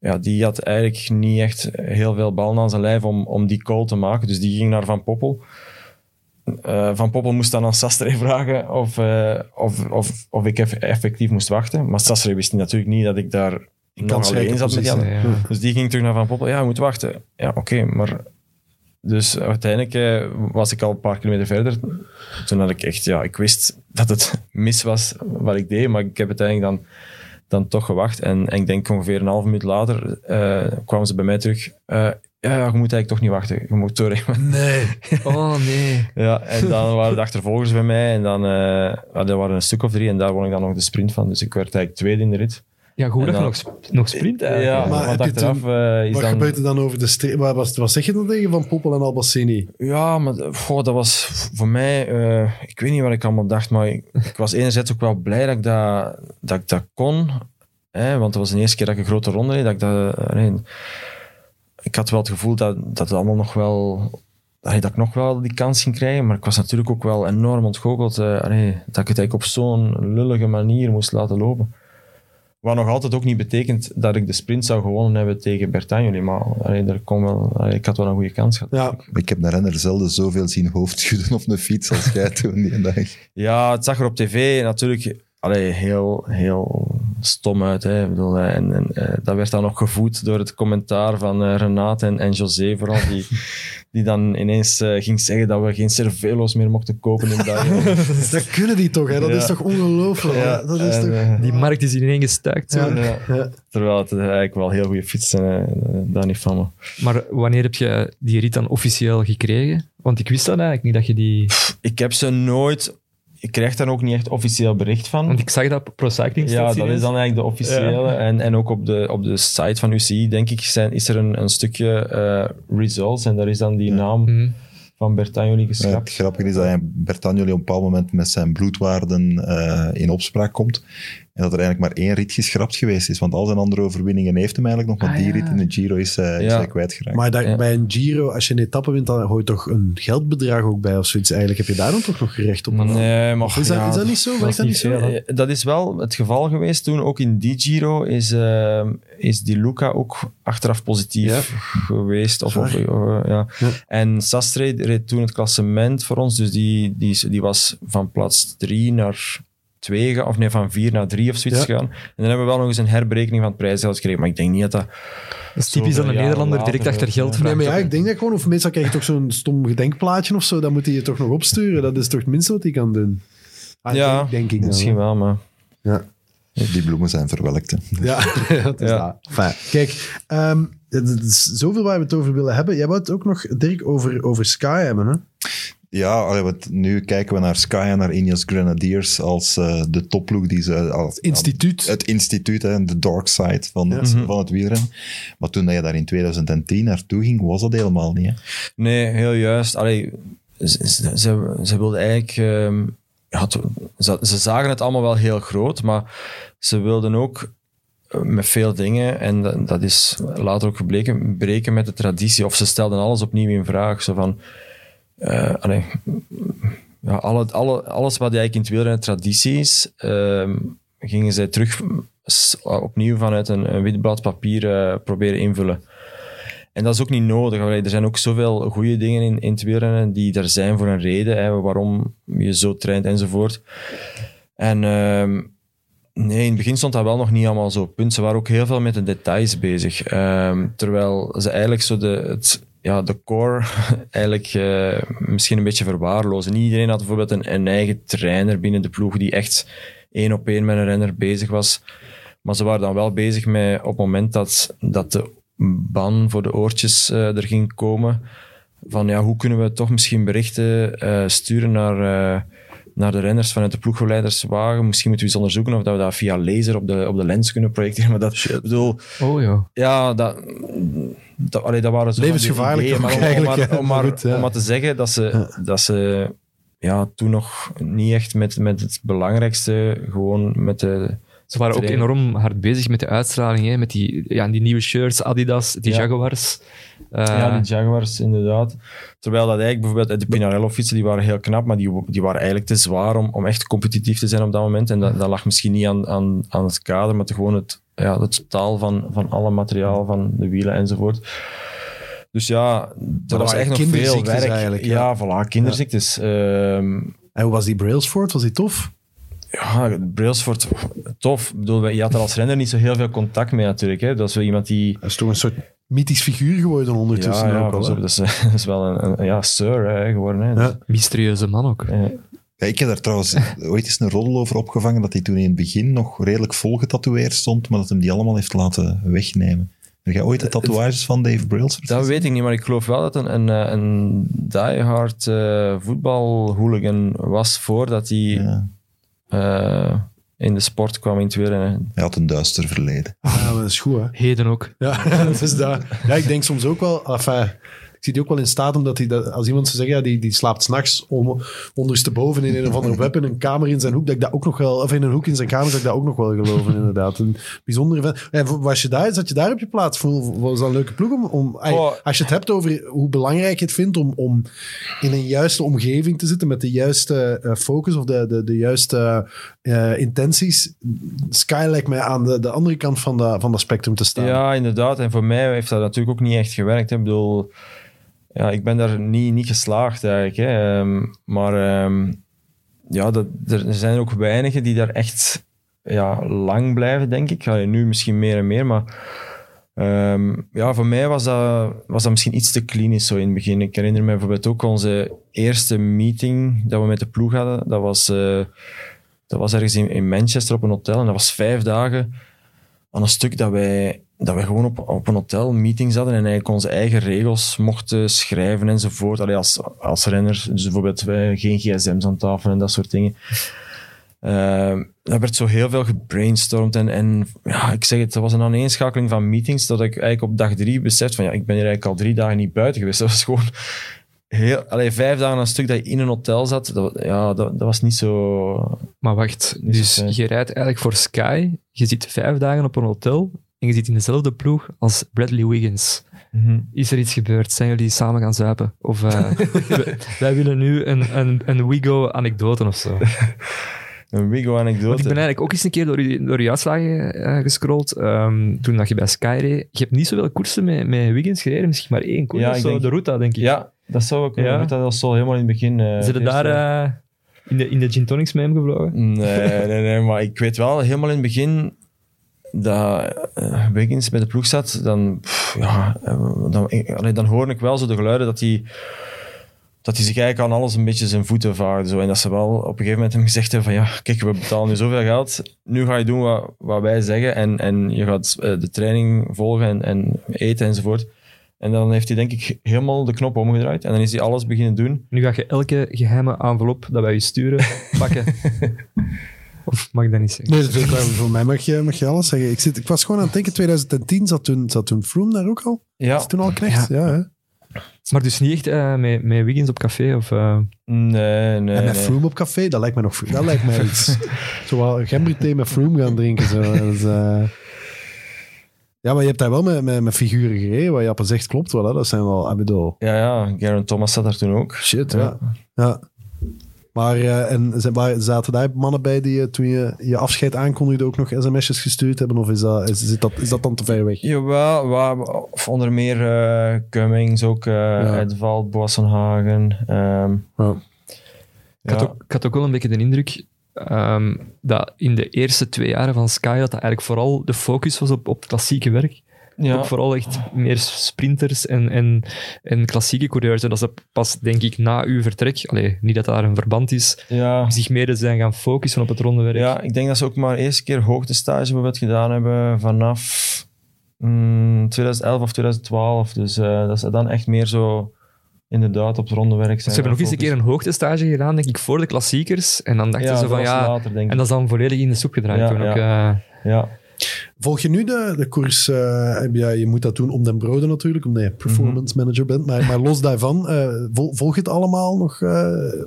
Ja, die had eigenlijk niet echt heel veel ballen aan zijn lijf om, om die call te maken. Dus die ging naar Van Poppel. Eh, van Poppel moest dan aan Sastre <laughs> vragen of, eh, of, of, of ik eff- effectief moest wachten. Maar Sastre wist natuurlijk niet dat ik daar alleen zat met die. Ja. Dus die ging terug naar Van Poppel. Ja, je moet wachten. Ja, oké, maar... Dus uiteindelijk eh, was ik al een paar kilometer verder. Toen had ik echt... Ja, ik wist dat het <laughs> mis was wat ik deed, maar ik heb uiteindelijk dan, dan toch gewacht. En, en ik denk ongeveer een half minuut later eh, kwamen ze bij mij terug. Eh, ja, je moet eigenlijk toch niet wachten. Je moet doorrijden. <laughs> Nee. Oh nee. <laughs> Ja, en dan waren de achtervolgers bij mij. En dan uh, er waren een stuk of drie. En daar won ik dan nog de sprint van. Dus ik werd eigenlijk tweede in de rit. Ja, goed dat je nog, sp- nog sprint Ja, eigenlijk. Maar want achteraf eh, is Wat dan... gebeurt er dan over de streep? Wat, wat, wat zeg je dan tegen Van Poppel en Albassini? Ja, maar goh, dat was voor mij... eh, ik weet niet wat ik allemaal dacht, maar ik, ik was enerzijds ook wel blij dat ik dat, dat, ik dat kon. Hè, want het was de eerste keer dat ik een grote ronde reed. Dat ik, dat, eh, nee, ik had wel het gevoel dat, dat het allemaal nog wel... Dat ik nog wel die kans ging krijgen. Maar ik was natuurlijk ook wel enorm ontgoocheld. eh, allee, dat ik het eigenlijk op zo'n lullige manier moest laten lopen. Wat nog altijd ook niet betekent dat ik de sprint zou gewonnen hebben tegen Bertagnoli. Maar allee, er kon wel, allee, ik had wel een goede kans gehad. Ja, Ik heb een renner zelden zoveel zien hoofdschudden op een fiets als jij toen die dag. Ja, het zag er op tv natuurlijk allee, heel, heel stom uit. Hè. Ik bedoel, eh, en, en eh, dat werd dan nog gevoed door het commentaar van eh, Renate en, en José vooral, die, <laughs> die dan ineens eh, ging zeggen dat we geen Cervelo's meer mochten kopen in België. <laughs> dat kunnen die toch, hè? Dat Ja. is toch ongelooflijk? hè? dat is en, toch... Die markt is ineen gestuikt. Zo. Ja. ja. Ja. Terwijl het eigenlijk wel heel goede fietsen zijn, eh, daar niet van. Maar. Maar wanneer heb je die rit dan officieel gekregen? Want ik wist dat eigenlijk niet, dat je die... Ik heb ze nooit... Ik krijg daar ook niet echt officieel bericht van. Want ik zag dat op Pro Cycling Ja, dat is dan eigenlijk de officiële. En, en ook op de, op de site van UCI, denk ik, zijn, is er een, een stukje eh, results. En daar is dan die naam Mhm. van Bertagnoli Ja, geschrapt. het grappige is dat Bertagnoli op een bepaald moment met zijn bloedwaarden eh, in opspraak komt. En dat er eigenlijk maar één rit geschrapt geweest is. Want al zijn andere overwinningen heeft hem eigenlijk nog. Maar Ah, die ja. rit in de Giro is, eh, is Ja. hij kwijtgeraakt. Maar Ja. bij een Giro, als je een etappe wint, dan hoort toch een geldbedrag ook bij of zoiets. Eigenlijk heb je daar dan toch nog gerecht op? Nee, maar is, dat, is dat niet zo? dat is dat niet zo? veel, Dat is wel het geval geweest toen. Ook in die Giro is, eh, is die Luca ook achteraf positief geweest. Of, of, ja. Ja. En Sastre reed toen het klassement voor ons. Dus die, die, die was van plaats drie naar twee, ge- of nee, van vier naar drie of zoiets Ja. gegaan. En dan hebben we wel nog eens een herberekening van het prijsgeld gekregen. Maar ik denk niet dat dat... Dat is typisch dat een Nederlander direct achter geld vraagt. Nee, maar ja, ik denk dat gewoon, of meestal krijg je toch zo'n stom gedenkplaatje of zo, dan moet hij je toch nog opsturen. Dat is toch het minste wat hij kan doen. Ah, ja, denk, denk ik dan, misschien wel, maar... Ja. Die bloemen zijn verwelkt. hè. <laughs> Ja, <laughs> dat is Ja. dat. Enfin, kijk, ehm, het is zoveel waar we het over willen hebben. Jij wou het ook nog, Dirk, over, over Sky hebben, hè? Ja, want nu kijken we naar Sky en naar Ineos Grenadiers als eh, de topploeg die ze... Als, Instituut. Het instituut, hè, de dark side van het, Mhm. van het wielrennen. Maar toen dat je daar in 2010 naartoe ging, was dat helemaal niet. Hè? Nee, heel juist. Allee, ze, ze, wilden eigenlijk... ehm, ze, ze zagen het allemaal wel heel groot, maar ze wilden ook eh, met veel dingen, en dat, dat is later ook gebleken, breken met de traditie. Of ze stelden alles opnieuw in vraag. Zo van... eh, alle, alle, alles wat eigenlijk in het wielrennen traditie is, ehm, gingen zij terug s- opnieuw vanuit een, wit blad papier eh, proberen invullen. En dat is ook niet nodig. Er zijn ook zoveel goede dingen in, in het die er zijn voor een reden, hè, waarom je zo traint enzovoort. En ehm, nee, in het begin stond dat wel nog niet allemaal zo op punt. Ze waren ook heel veel met de details bezig. Ehm, terwijl ze eigenlijk zo de, het, ja, de core <laughs> eigenlijk eh, misschien een beetje verwaarlozen. Niet iedereen had bijvoorbeeld een, eigen trainer binnen de ploeg die echt één op één met een renner bezig was. Maar ze waren dan wel bezig met op het moment dat, dat de ban voor de oortjes eh, er ging komen. Van ja, hoe kunnen we toch misschien berichten eh, sturen naar, naar de renners vanuit de ploeggeleiderswagen? Misschien moeten we eens onderzoeken of dat we dat via laser op de, op de lens kunnen projecteren. Maar dat, ik bedoel, Oh ja. ja, dat, dat, allee, dat waren zo Levensgevaarlijk ideeën, maar om, om, eigenlijk, maar, om, maar, goed, ja. om maar te zeggen dat ze, dat ze ja, toen nog niet echt met, met het belangrijkste, gewoon met de... Ze waren ook enorm hard bezig met de uitstraling, hè, met die, ja, die nieuwe shirts, Adidas, die Ja. Jaguars. Eh, Ja, die Jaguars, inderdaad. Terwijl dat eigenlijk bijvoorbeeld de Pinarello-fietsen, die waren heel knap, maar die, die waren eigenlijk te zwaar om, om echt competitief te zijn op dat moment. En dat, dat lag misschien niet aan, aan, aan het kader, maar te gewoon het, ja, het totaal van, van alle materiaal, van de wielen enzovoort. Dus ja, er was echt nog veel werk. eigenlijk, ja, ja. voilà, kinderziektes. Ehm, En hoe was die Brailsford? Was die tof? ja, Brailsford, tof. Ik bedoel, je had er als renner niet zo heel veel contact mee natuurlijk. Hè. Dat is wel iemand die... Dat is toch een soort mythisch figuur geworden ondertussen ja, ja, ook dat, is, <laughs> dat is wel een, een- ja, sir hè, geworden. Hè. Ja. Mysterieuze man ook. Eh, Ja, ik heb daar trouwens <laughs> ooit eens een roddel over opgevangen dat hij toen in het begin nog redelijk vol getatoeëerd stond, maar dat hem die allemaal heeft laten wegnemen. Heb jij ooit de tatoeages van Dave Brailsford Dat weet ik niet, maar ik geloof wel dat een, een, eh, een diehard eh voetbalhooligan was voordat hij Ja, eh, in de sport kwam in het wielrennen. hij had een duister verleden. Ah, maar dat is goed, hè? Heden ook. Ja, <laughs> dat is dat. Ja, ik denk soms ook wel... Enfin, zie die ook wel in staat omdat hij, dat, als iemand zou zeggen, ja, die, die slaapt s'nachts ondersteboven in een of andere web in een kamer in zijn hoek, dat ik dat ook nog wel, of in een hoek in zijn kamer, dat ik dat ook nog wel geloven, inderdaad. Een bijzondere En was je daar, zat je daar op je plaats? Was dat een leuke ploeg om, om oh. als je het hebt over hoe belangrijk je het vindt om, om in een juiste omgeving te zitten met de juiste uh, focus of de, de, de juiste uh, intenties. Sky lijkt mij aan de, de andere kant van, de, van dat spectrum te staan. Ja, inderdaad. En voor mij heeft dat natuurlijk ook niet echt gewerkt. Ik bedoel, ja, ik ben daar niet, niet geslaagd eigenlijk. Hè. Um, maar um, ja, dat, er zijn ook weinigen die daar echt ja, lang blijven, denk ik. Nu misschien meer en meer, maar um, ja, voor mij was dat, was dat misschien iets te klinisch zo in het begin. Ik herinner me bijvoorbeeld ook onze eerste meeting dat we met de ploeg hadden. Dat was, uh, dat was ergens in, in Manchester op een hotel en dat was vijf dagen aan een stuk dat wij dat we gewoon op, op een hotel meetings hadden en eigenlijk onze eigen regels mochten schrijven enzovoort. Allee, als, als renner, dus bijvoorbeeld wij geen gsm's aan tafel en dat soort dingen. Uh, werd zo heel veel gebrainstormd en, en ja, ik zeg het, dat was een aaneenschakeling van meetings dat ik eigenlijk op dag drie besefte van ja, ik ben hier eigenlijk al drie dagen niet buiten geweest. Dat was gewoon heel, allee, vijf dagen een stuk dat je in een hotel zat, dat, ja, dat, dat was niet zo... Maar wacht, dus je rijdt eigenlijk voor Sky, je zit vijf dagen op een hotel en je zit in dezelfde ploeg als Bradley Wiggins. Mhm. Is er iets gebeurd? Zijn jullie samen gaan zuipen? Of <laughs> uh, wij willen nu een, een, een Wigo-anekdote of zo? <laughs> een Wigo-anekdote? ik ben eigenlijk ook eens een keer door je, door je uitslagen uh, gescrolld. Um, toen dat je bij Sky reed. Je hebt niet zoveel koersen met, met Wiggins gereden, misschien maar één koers. Ja, zo, de Ruta, denk ik. Ja, dat zou ook. Ja. Ruta, dat zo helemaal in het begin. Uh, Zitten daar... Uh, in de, in de gin tonics mee hem gevlogen? Nee, nee, nee, maar ik weet wel, helemaal in het begin dat uh, Wiggins bij de ploeg zat, dan, pff, ja, dan, allee, dan hoor ik wel zo de geluiden dat hij dat hij zich eigenlijk aan alles een beetje zijn voeten vaarde. Zo. En dat ze wel op een gegeven moment hem gezegd hebben van ja, kijk, we betalen nu zoveel geld, nu ga je doen wat, wat wij zeggen en, en je gaat uh, de training volgen en, en eten enzovoort. En dan heeft hij denk ik helemaal de knop omgedraaid en dan is hij alles beginnen doen. Nu ga je elke geheime envelop dat wij je sturen pakken. <laughs> Of mag ik dat niet zeggen? Nee, dat is voor mij mag je, mag je alles zeggen. Ik, zit, ik was gewoon aan het denken, 2010 zat toen, zat toen Froome daar ook al? Ja. Is toen al knecht? Ja. ja maar dus niet echt uh, met, met Wiggins op café? Of, uh... Nee, nee. En met nee. Froome op café, dat lijkt me nog dat lijkt mij <laughs> iets. zo wel gemberthee met Froome gaan drinken. Zo. Dat is, uh... Ja, maar je hebt daar wel met, met, met figuren gereden. Wat je op zegt klopt wel. Hè? Dat zijn wel, ik Ja, ja. Garen Thomas zat daar toen ook. Shit, ja. ja. ja. Maar uh, en zaten daar mannen bij die toen je je afscheid aankondigde ook nog sms'jes gestuurd hebben? Of is dat, is, dat, is dat dan te ver weg? Jawel, wel, onder meer uh, Cummings, ook uh, ja. Edvald, Boassenhagen. Um, ja. Ik, had ook, ik had ook wel een beetje de indruk um, dat in de eerste twee jaren van Sky dat, dat eigenlijk vooral de focus was op, op klassieke werk. Ja. Ook vooral echt meer sprinters en, en, en klassieke coureurs. En dat ze pas, denk ik, na uw vertrek, allee, niet dat daar een verband is, ja. zich meer zijn gaan focussen op het rondewerk. Ja, ik denk dat ze ook maar eerste keer hoogtestage bijvoorbeeld gedaan hebben vanaf mm, 2011 of 2012. Dus uh, dat ze dan echt meer zo inderdaad op het rondewerk zijn. Ze hebben nog eens een keer een hoogtestage gedaan, denk ik, voor de klassiekers. En dan dachten ja, ze van ja. Later, en dat is dan volledig in de soep gedraaid. Ja, toen ook, uh, ja. Volg je nu de, de koers? Uh, ja, je moet dat doen om den broden natuurlijk, omdat je performance mhm. manager bent. Maar, maar los daarvan, uh, volg je het allemaal nog? Uh,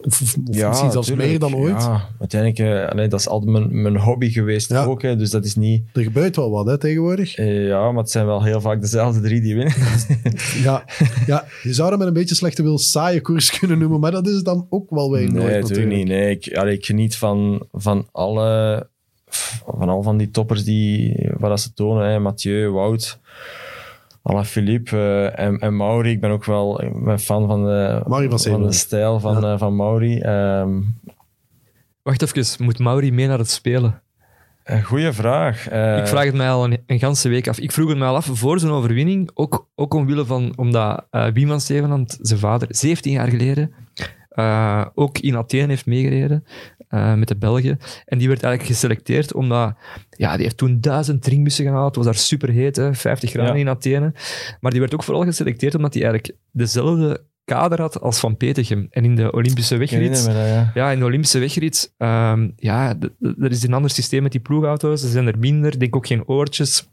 of, of ja, misschien zelfs meer dan ooit? Ja, uiteindelijk, nee, dat is altijd mijn, mijn hobby geweest ja. ook. Hè, dus dat is niet... Er gebeurt wel wat hè, tegenwoordig. ja, maar het zijn wel heel vaak dezelfde drie die winnen. <laughs> ja, ja, je zou dat met een beetje slechte wil saaie koers kunnen noemen, maar dat is dan ook wel weer nee, nooit natuurlijk. niet. Nee, ik, allee, ik geniet van, van alle van al van die toppers die, waar ze tonen, hè, Mathieu, Wout, Alain Philippe uh, en, en Mauri. Ik ben ook wel ik ben fan van de, van, van de stijl van, ja. uh, van Mauri. Um, Wacht even, moet Mauri mee naar het spelen? Een goeie vraag. Uh, ik vraag het mij al een, een ganse week af. Ik vroeg het mij al af voor zijn overwinning, ook, ook omwille van, omdat uh, Wieman Stevenand, zijn vader, 17 jaar geleden, uh, ook in Athene heeft meegereden. Uh, met de Belgen. En die werd eigenlijk geselecteerd omdat, ja, die heeft toen duizend drinkbussen gehaald. Het was daar super heet, hè, 50 graden ja. in Athene. Maar die werd ook vooral geselecteerd omdat hij eigenlijk dezelfde kader had als Van Petegem. En in de Olympische wegrit... ja. ja. in de Olympische wegrit... Um, ja, er is een ander systeem met die ploegauto's. Er zijn er minder. Denk ook geen oortjes.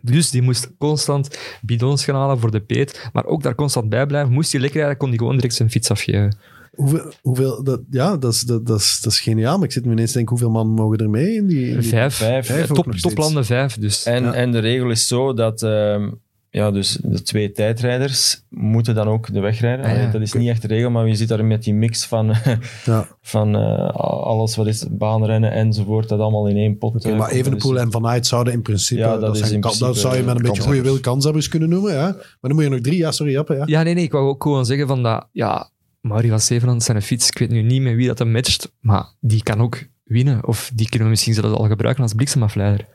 Dus die moest constant bidons gaan halen voor de peet. Maar ook daar constant bij blijven. Moest hij lekker rijden, kon hij gewoon direct zijn fiets afgeven. Hoeveel, hoeveel dat, ja, dat is, dat, dat, is, dat is geniaal. Maar ik zit me ineens te denken, hoeveel man mogen er mee in die... in die- Vijf. Vijf. Vijf ook Top, toplanden vijf. Dus. En, Ja. en de regel is zo dat ehm, ja, dus de twee tijdrijders moeten dan ook de weg rijden. Ah, ja. Dat is niet echt de regel, maar je zit daar met die mix van, <laughs> Ja. van eh, alles wat is baanrennen enzovoort, dat allemaal in één pot. Oké, eh, maar. Evenepoel Dus- en Van Aert zouden in principe... Ja, dat dat, is zijn in kan- dat principe, zou je met een beetje goede wil kanshebbers kunnen noemen, ja. Maar dan moet je nog drie... Ja, sorry, Jappe, ja. Ja, nee, nee. Ik wou ook gewoon zeggen van dat... Ja, Mauri van Zevenand zijn fiets. Ik weet nu niet met wie dat hem matcht. Maar die kan ook winnen. Of die kunnen we misschien zelfs al gebruiken als bliksemafleider.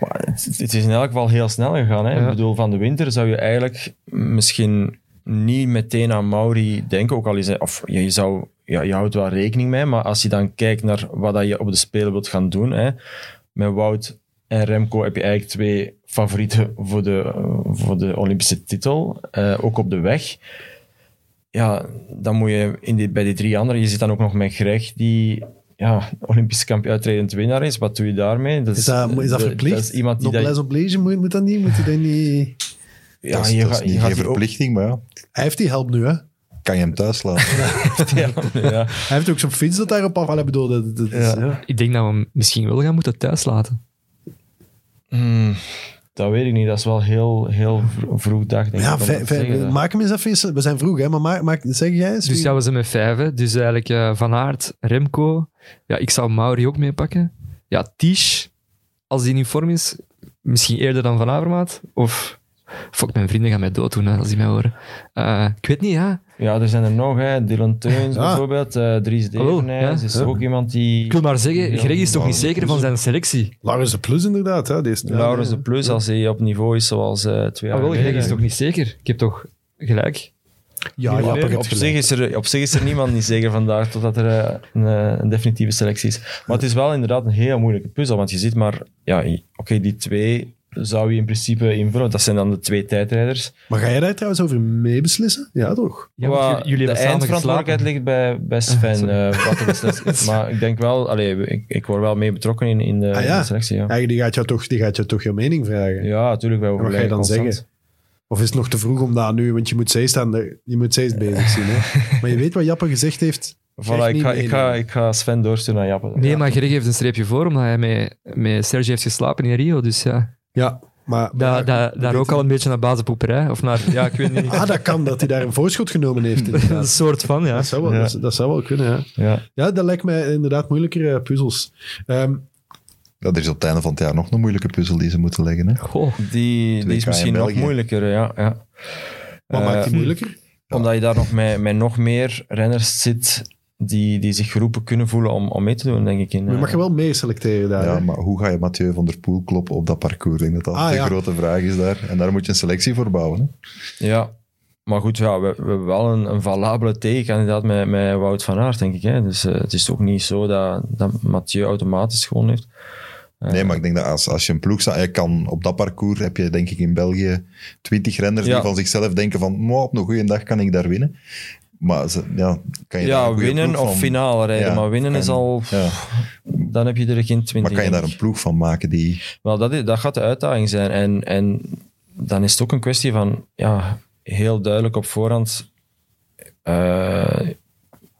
Maar het, is in elk geval heel snel gegaan. Hè? Ja. Ik bedoel, van de winter zou je eigenlijk misschien niet meteen aan Mauri denken. Ook al is hij, of je, zou, ja, je houdt wel rekening mee, maar als je dan kijkt naar wat dat je op de Spelen wilt gaan doen, hè, met Wout en Remco heb je eigenlijk twee favorieten voor de, voor de Olympische titel, eh, ook op de weg. Ja, dan moet je in die, bij die drie anderen, je zit dan ook nog met Greg, die ja, Olympische kampioen uitredend winnaar is. Wat doe je daarmee? Dat Is dat, is dat de- verplicht? Dat is iemand die Noblesse oblige, moet, moet dat niet? Moet hij dat niet... <laughs> ja, dat is, je dat gaat- is je niet gaat geen ook- verplichting, maar ja, Hij heeft die help nu, hè. kan je hem thuis laten. <laughs> ja, ja. <laughs> Hij heeft ook zo'n fiets dat daarop af... Allee, bedoel, dat, dat, is-. Ik denk dat we hem misschien wel gaan moeten thuis laten. Hmm, dat weet ik niet. Dat is wel heel, heel vro- vroeg dag, denk Ja, ik. om vij- dat te vij- zeggen, dat. maak hem eens even... eens- We zijn vroeg, hè, maar maak, maak, zeg jij eens. Dus wie- ja, we zijn met vijf. hè. Dus eigenlijk eh, Van Aert, Remco. Ja, ik zou Mauri ook meepakken. Ja, Tisch, als die in vorm is, misschien eerder dan Van Avermaat. Of... Fuck, mijn vrienden gaan mij dood doen hè, als die mij horen. Eh, ik weet niet, ja. Ja, er zijn er nog. Hè. Dylan Teuns Ja. bijvoorbeeld. eh Dries Ah, Devenijs ja. is Ja. ook iemand die... Ik wil maar zeggen, Greg is toch niet zeker van zijn selectie? Laurens de Plus, inderdaad. Hè. Deze, Laurens de Plus, als hij op niveau is zoals eh twee Ah, jaar wel, Greg is toch niet zeker? Ik heb toch gelijk? Ja, Ja, op, gelijk. zich is er, op zich is er niemand niet zeker vandaag totdat er een, een definitieve selectie is. Maar het is wel inderdaad een heel moeilijke puzzel, want je ziet maar, ja, oké, die twee zou je in principe invullen. Dat zijn dan de twee tijdrijders. Maar ga jij daar trouwens over meebeslissen? Ja, toch? Ja, jullie- de eindverantwoordelijkheid ligt bij, bij Sven. Sorry. eh, wat <laughs> maar ik denk wel, allee, ik, ik word wel mee betrokken in, in, de, Ah, ja. in de selectie. Ja, Ja, die gaat jou toch, die gaat jou toch je mening vragen? ja natuurlijk. Wat ga je overleggen dan constant. zeggen? Of is het nog te vroeg om dat nu... Want je moet Zeist aan de, je moet Zeist bezig zien. Hè? <laughs> maar je weet wat Jappe gezegd heeft. Voilà, ik, ga, ik, ga, ik ga Sven doorsturen naar Jappe. Nee, Ja. maar Greg heeft een streepje voor, omdat hij met, met Serge heeft geslapen in Rio. Dus ja, Ja, maar... da, maar- da- daar weet ook al een beetje naar bazenpoeperij. Of naar, ja, ik weet niet. Ah, dat kan, dat hij daar een voorschot genomen heeft. <laughs> een soort van, ja. Dat, zou wel, Ja. dat, dat zou wel kunnen, ja. Ja. Ja, dat lijkt mij inderdaad moeilijkere puzzels. Ehm, Ja, er is op het einde van het jaar nog een moeilijke puzzel die ze moeten leggen. Hè? Goh. Die, die 2K is misschien nog moeilijker, ja. ja. wat Eh, maakt die moeilijker? Omdat je daar nog met, met nog meer renners zit die, die zich geroepen kunnen voelen om, om mee te doen, denk ik. In, Maar je mag eh, je wel mee selecteren daar. Ja, hè? maar hoe ga je Mathieu van der Poel kloppen op dat parcours? Ik denk dat dat Ah, de ja. grote vraag is daar. En daar moet je een selectie voor bouwen. Hè? Ja, maar goed, ja, we, we hebben wel een, een valabele tegenkandidaat met, met Wout van Aert, denk ik. Hè? Dus eh, het is ook niet zo dat, dat Mathieu automatisch gewoon heeft. Eh, Nee, maar ik denk dat als, als je een ploeg staat, je kan op dat parcours heb je denk ik in België twintig renners Ja. die van zichzelf denken van, "Mwah, op een goede dag kan ik daar winnen. Maar ze, ja, kan je ja, winnen of van- finale rijden, Ja, maar winnen is al... Ja. Dan heb je er geen twintig. Maar kan je daar een ploeg van maken die... Wel, dat, is- dat gaat de uitdaging zijn. En, en dan is het ook een kwestie van ja, heel duidelijk op voorhand eh,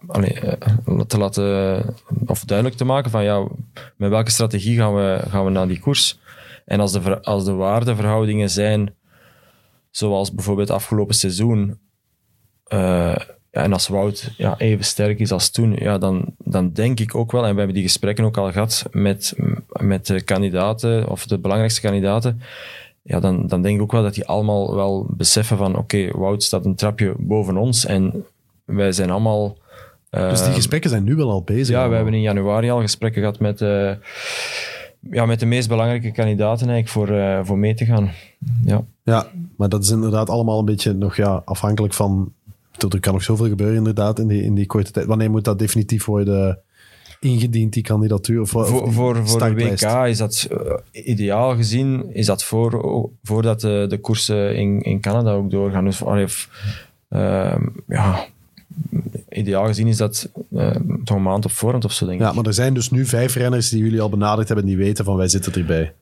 allee, eh, te laten, of duidelijk te maken van ja, met welke strategie gaan we, gaan we naar die koers. En als de, als de waardeverhoudingen zijn zoals bijvoorbeeld afgelopen seizoen, eh, ja, en als Wout ja, even sterk is als toen, ja, dan, dan denk ik ook wel, en we hebben die gesprekken ook al gehad met, met de kandidaten, of de belangrijkste kandidaten, ja, dan, dan denk ik ook wel dat die allemaal wel beseffen van oké, Wout staat een trapje boven ons en wij zijn allemaal... Dus die gesprekken zijn nu wel al bezig. ja, we hebben in januari al gesprekken gehad met, eh, ja, met de meest belangrijke kandidaten eigenlijk voor, eh, voor mee te gaan. Ja. Ja, maar dat is inderdaad allemaal een beetje nog ja, afhankelijk van... Er kan nog zoveel gebeuren inderdaad in die, in die korte tijd. Wanneer moet dat definitief worden ingediend, die kandidatuur? Of, of Voor, voor, voor de? WK is dat eh, ideaal gezien, is dat voor, voordat de, de koersen in, in Canada ook doorgaan. Dus allee, f- ehm, ja, ideaal gezien is dat eh, toch een maand op voorhand of zo, denk ik. Ja, maar er zijn dus nu vijf renners die jullie al benaderd hebben die weten van wij zitten erbij.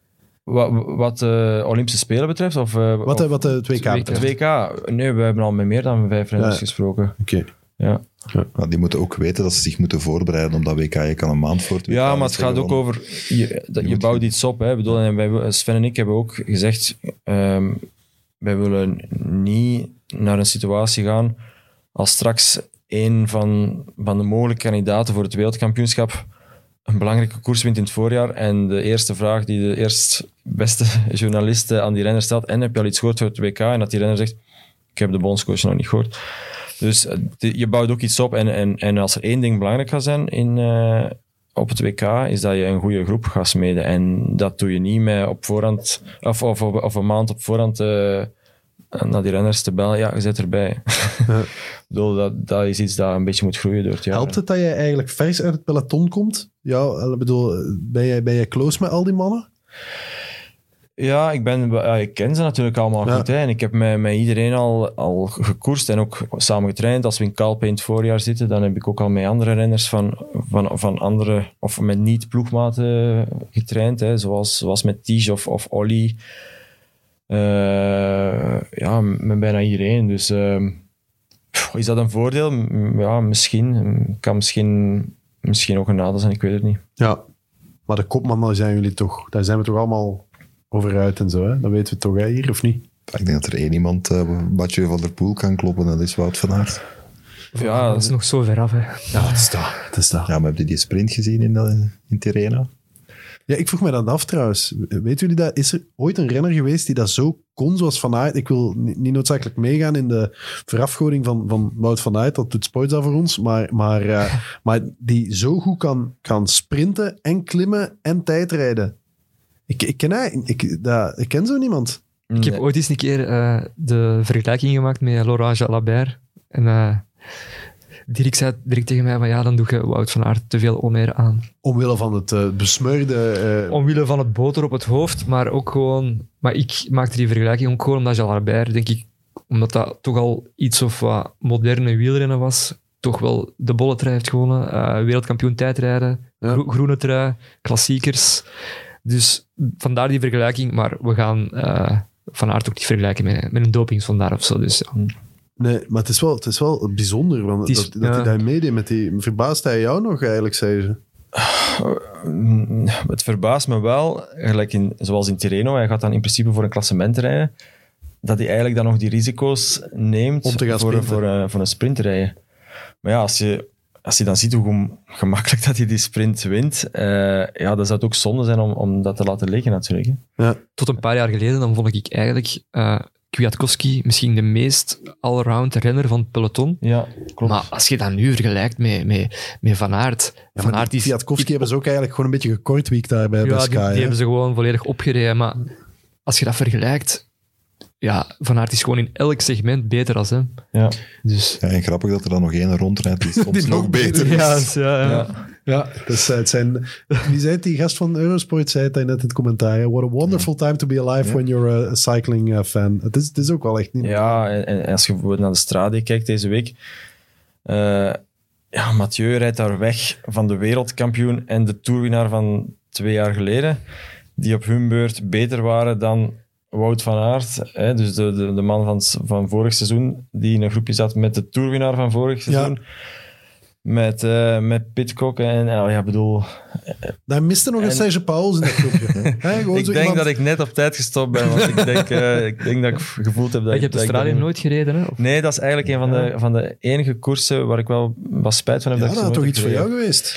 Wat, wat de Olympische Spelen betreft? Of, eh, Wat, de- of wat de 2K WK. het betreft. WK? Nee, we hebben al met meer dan vijf renners Ja. gesproken. Oké. Ja. Maar die moeten ook weten dat ze zich moeten voorbereiden op dat WK. Je kan een maand voor het WK Ja, maar het gaat ook over... Je, dat, je bouwt iets op. Hè. Ik Bedoel, en wij, Sven en ik hebben ook gezegd... ehm, wij willen niet naar een situatie gaan als straks een van, van de mogelijke kandidaten voor het wereldkampioenschap een belangrijke koers wint in het voorjaar en de eerste vraag die de eerst beste journalist eh, aan die renner stelt en heb je al iets gehoord voor het WK? En dat die renner zegt, ik heb de bondscoach nog niet gehoord. Dus eh, je bouwt ook iets op. En, en, en als er één ding belangrijk gaat zijn in, eh, op het WK, is dat je een goede groep gaat smeden. En dat doe je niet met op voorhand, of, of, of, of een maand op voorhand eh, naar die renners te bellen. Ja, je zit erbij. <laughs> Ik bedoel, dat, dat is iets dat een beetje moet groeien door het jaar. Helpt het dat je eigenlijk vers uit het peloton komt? Ja, ik bedoel, ben jij, ben jij close met al die mannen? Ja, ik, ben, ja, ik ken ze natuurlijk allemaal Ja. goed. Hè. En ik heb met, met iedereen al, al gekoerst en ook samen getraind. Als we in Calpe in het voorjaar zitten, dan heb ik ook al met andere renners van, van, van andere, of met niet-ploegmaten getraind. Hè. Zoals, zoals met Tige of, of Olly. Eh, ja, met bijna iedereen. Dus ehm, is dat een voordeel? Ja, misschien. Kan misschien, misschien ook een nadeel zijn, ik weet het niet. Ja. Maar de kopman, daar zijn jullie toch, daar zijn we toch allemaal over uit en zo, hè? Dat weten we toch hè, hier, of niet? Ik denk dat er één iemand uh, Mathieu van der Poel kan kloppen. Dat is Wout van Aert. Ja, dat is nog zo ver af. Hè. Ja, het is dat. Is dat. Ja, maar heb je die sprint gezien in, de, in Tirrena? Ja, ik vroeg me dan af trouwens. Weten jullie dat? Is er ooit een renner geweest die dat zo kon zoals Van Aert? Ik wil ni- niet noodzakelijk meegaan in de verafgoding van, van Wout van Aert. Dat doet Sportza voor ons. Maar, maar, eh, <laughs> maar die zo goed kan, kan sprinten en klimmen en tijdrijden. Ik, ik, ken, hij, ik, dat, ik ken zo niemand. Ik heb ooit eens een keer eh, de vergelijking gemaakt met Laurent Jalabert. En eh Dirk zei direct tegen mij van ja, dan doe je Wout van Aert te veel oneer aan. Omwille van het eh, besmeurde... eh, Omwille van het boter op het hoofd, maar ook gewoon... Maar ik maakte die vergelijking ook gewoon omdat Jalabert, denk ik, omdat dat toch al iets of wat moderne wielrennen was, toch wel de bolletrui heeft gewonnen. eh, wereldkampioen tijdrijden, Ja. gro- groene trui, klassiekers. Dus vandaar die vergelijking, maar we gaan eh, Van Aert ook niet vergelijken met, met een dopingsvandaar of zo. Dus ja. Nee, maar het is wel, het is wel bijzonder want Het is- dat, dat ja. hij daar meedeed met die... Verbaast hij jou nog eigenlijk, zei ze? Het verbaast me wel, gelijk in, zoals in Tirreno, hij gaat dan in principe voor een klassement rijden, dat hij eigenlijk dan nog die risico's neemt Om te gaan voor, sprinten. voor, een, voor een sprint rijden. Maar ja, als je, als je dan ziet hoe gem- gemakkelijk dat hij die sprint wint, eh, ja, dan zou het ook zonde zijn om, om dat te laten liggen natuurlijk. hè. Ja. Tot een paar jaar geleden dan vond ik eigenlijk eh Kwiatkowski misschien de meest allround renner van het peloton. Ja, klopt. Maar als je dat nu vergelijkt met, met, met Van Aert... Ja, van Aert die is... Kwiatkowski hebben ze ook eigenlijk gewoon een beetje gekortweekt daar bij, bij ja, Sky. die, die hebben ze gewoon volledig opgereden. Maar als je dat vergelijkt... Ja, Van Aert is gewoon in elk segment beter als hem. ja. Dus... Ja, en grappig dat er dan nog één rondrijdt die <laughs> soms Die nog beter is. Ja, ja, ja. Ja. Ja, dus, eh, het zijn, wie zei het? Die gast van Eurosport zei het net in het commentaar. What a wonderful time to be alive when you're a cycling uh, fan. Het is, het is ook wel echt niet... Ja, en, en als je bijvoorbeeld naar de Strade kijkt deze week. eh, ja, Mathieu rijdt daar weg van de wereldkampioen en de toerwinnaar van twee jaar geleden. Die op hun beurt beter waren dan Wout van Aert. Hè, dus de, de, de man van, van vorig seizoen, die in een groepje zat met de toerwinnaar van vorig seizoen. Met, eh met Pitcock en ja, ja, bedoel, Daar miste nog een En- Serge Pauls in dat groepje. <laughs> Ik denk iemand- dat ik net op tijd gestopt ben, want ik <laughs> denk, eh, ik denk dat ik gevoeld heb dat je hebt de dat- nooit gereden, hè? Of- Nee, dat is eigenlijk een van de, van de enige koersen waar ik wel wat spijt van heb. Ja, dat dat had toch iets voor jou geweest?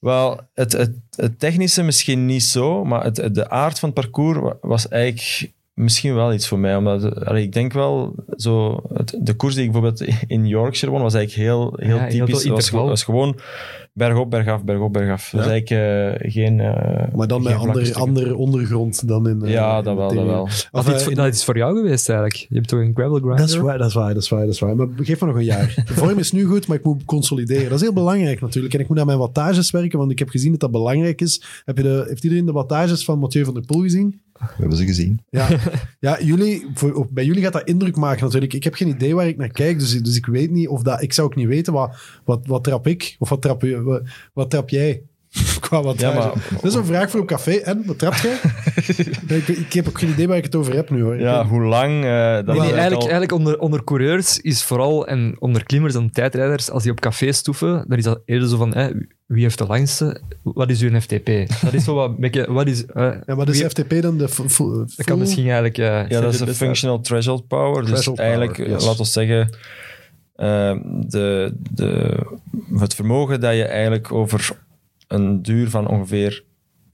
Wel, het, het, het technische misschien niet zo, maar het, de aard van het parcours wa- was eigenlijk misschien wel iets voor mij. Omdat, allee, ik denk wel, zo, het, de koers die ik bijvoorbeeld in Yorkshire won, was eigenlijk heel, heel Ja, typisch. Het was, was gewoon bergop, bergaf, bergop, bergaf. Dat is Ja. eigenlijk eh, geen eh, Maar dan geen met andere, andere ondergrond dan in... eh, Ja, in dat wel, dat wel. Of, Dat, is, voor- dat is voor jou geweest eigenlijk. Je hebt toch een gravel grinder? Dat is waar, dat is waar, dat is waar, dat is waar. Maar geef me nog een jaar. De vorm is nu goed, maar ik moet consolideren. Dat is heel belangrijk natuurlijk. En ik moet aan mijn wattages werken, want ik heb gezien dat dat belangrijk is. Heb je de, heeft iedereen de wattages van Mathieu van der Poel gezien? We hebben ze gezien. Ja, ja jullie, voor, bij jullie gaat dat indruk maken natuurlijk. Ik heb geen idee waar ik naar kijk, dus, dus ik weet niet of dat... Ik zou ook niet weten, wat, wat, wat trap ik? Of wat trap, wat, wat trap jij? <laughs> qua wat Ja, maar- Dat is een vraag voor op café. En, wat trapt jij? <laughs> ik, ik heb ook geen idee waar ik het over heb nu, hoor. Ja, hoe lang... eh, dat Nee, is nee, eigenlijk, al- eigenlijk onder, onder coureurs is vooral, en onder klimmers en tijdrijders, als die op café stoeven, dan is dat eerder zo van, hè, wie heeft de langste? Wat is uw FTP? Dat is zo wat, een beetje- wat is... eh, Ja, wat is wie- FTP dan? De Dat kan misschien eigenlijk... eh, Ja, dat is de de functional threshold power. Dus eigenlijk, power, yes. laten we zeggen, eh, de, de, het vermogen dat je eigenlijk over een duur van ongeveer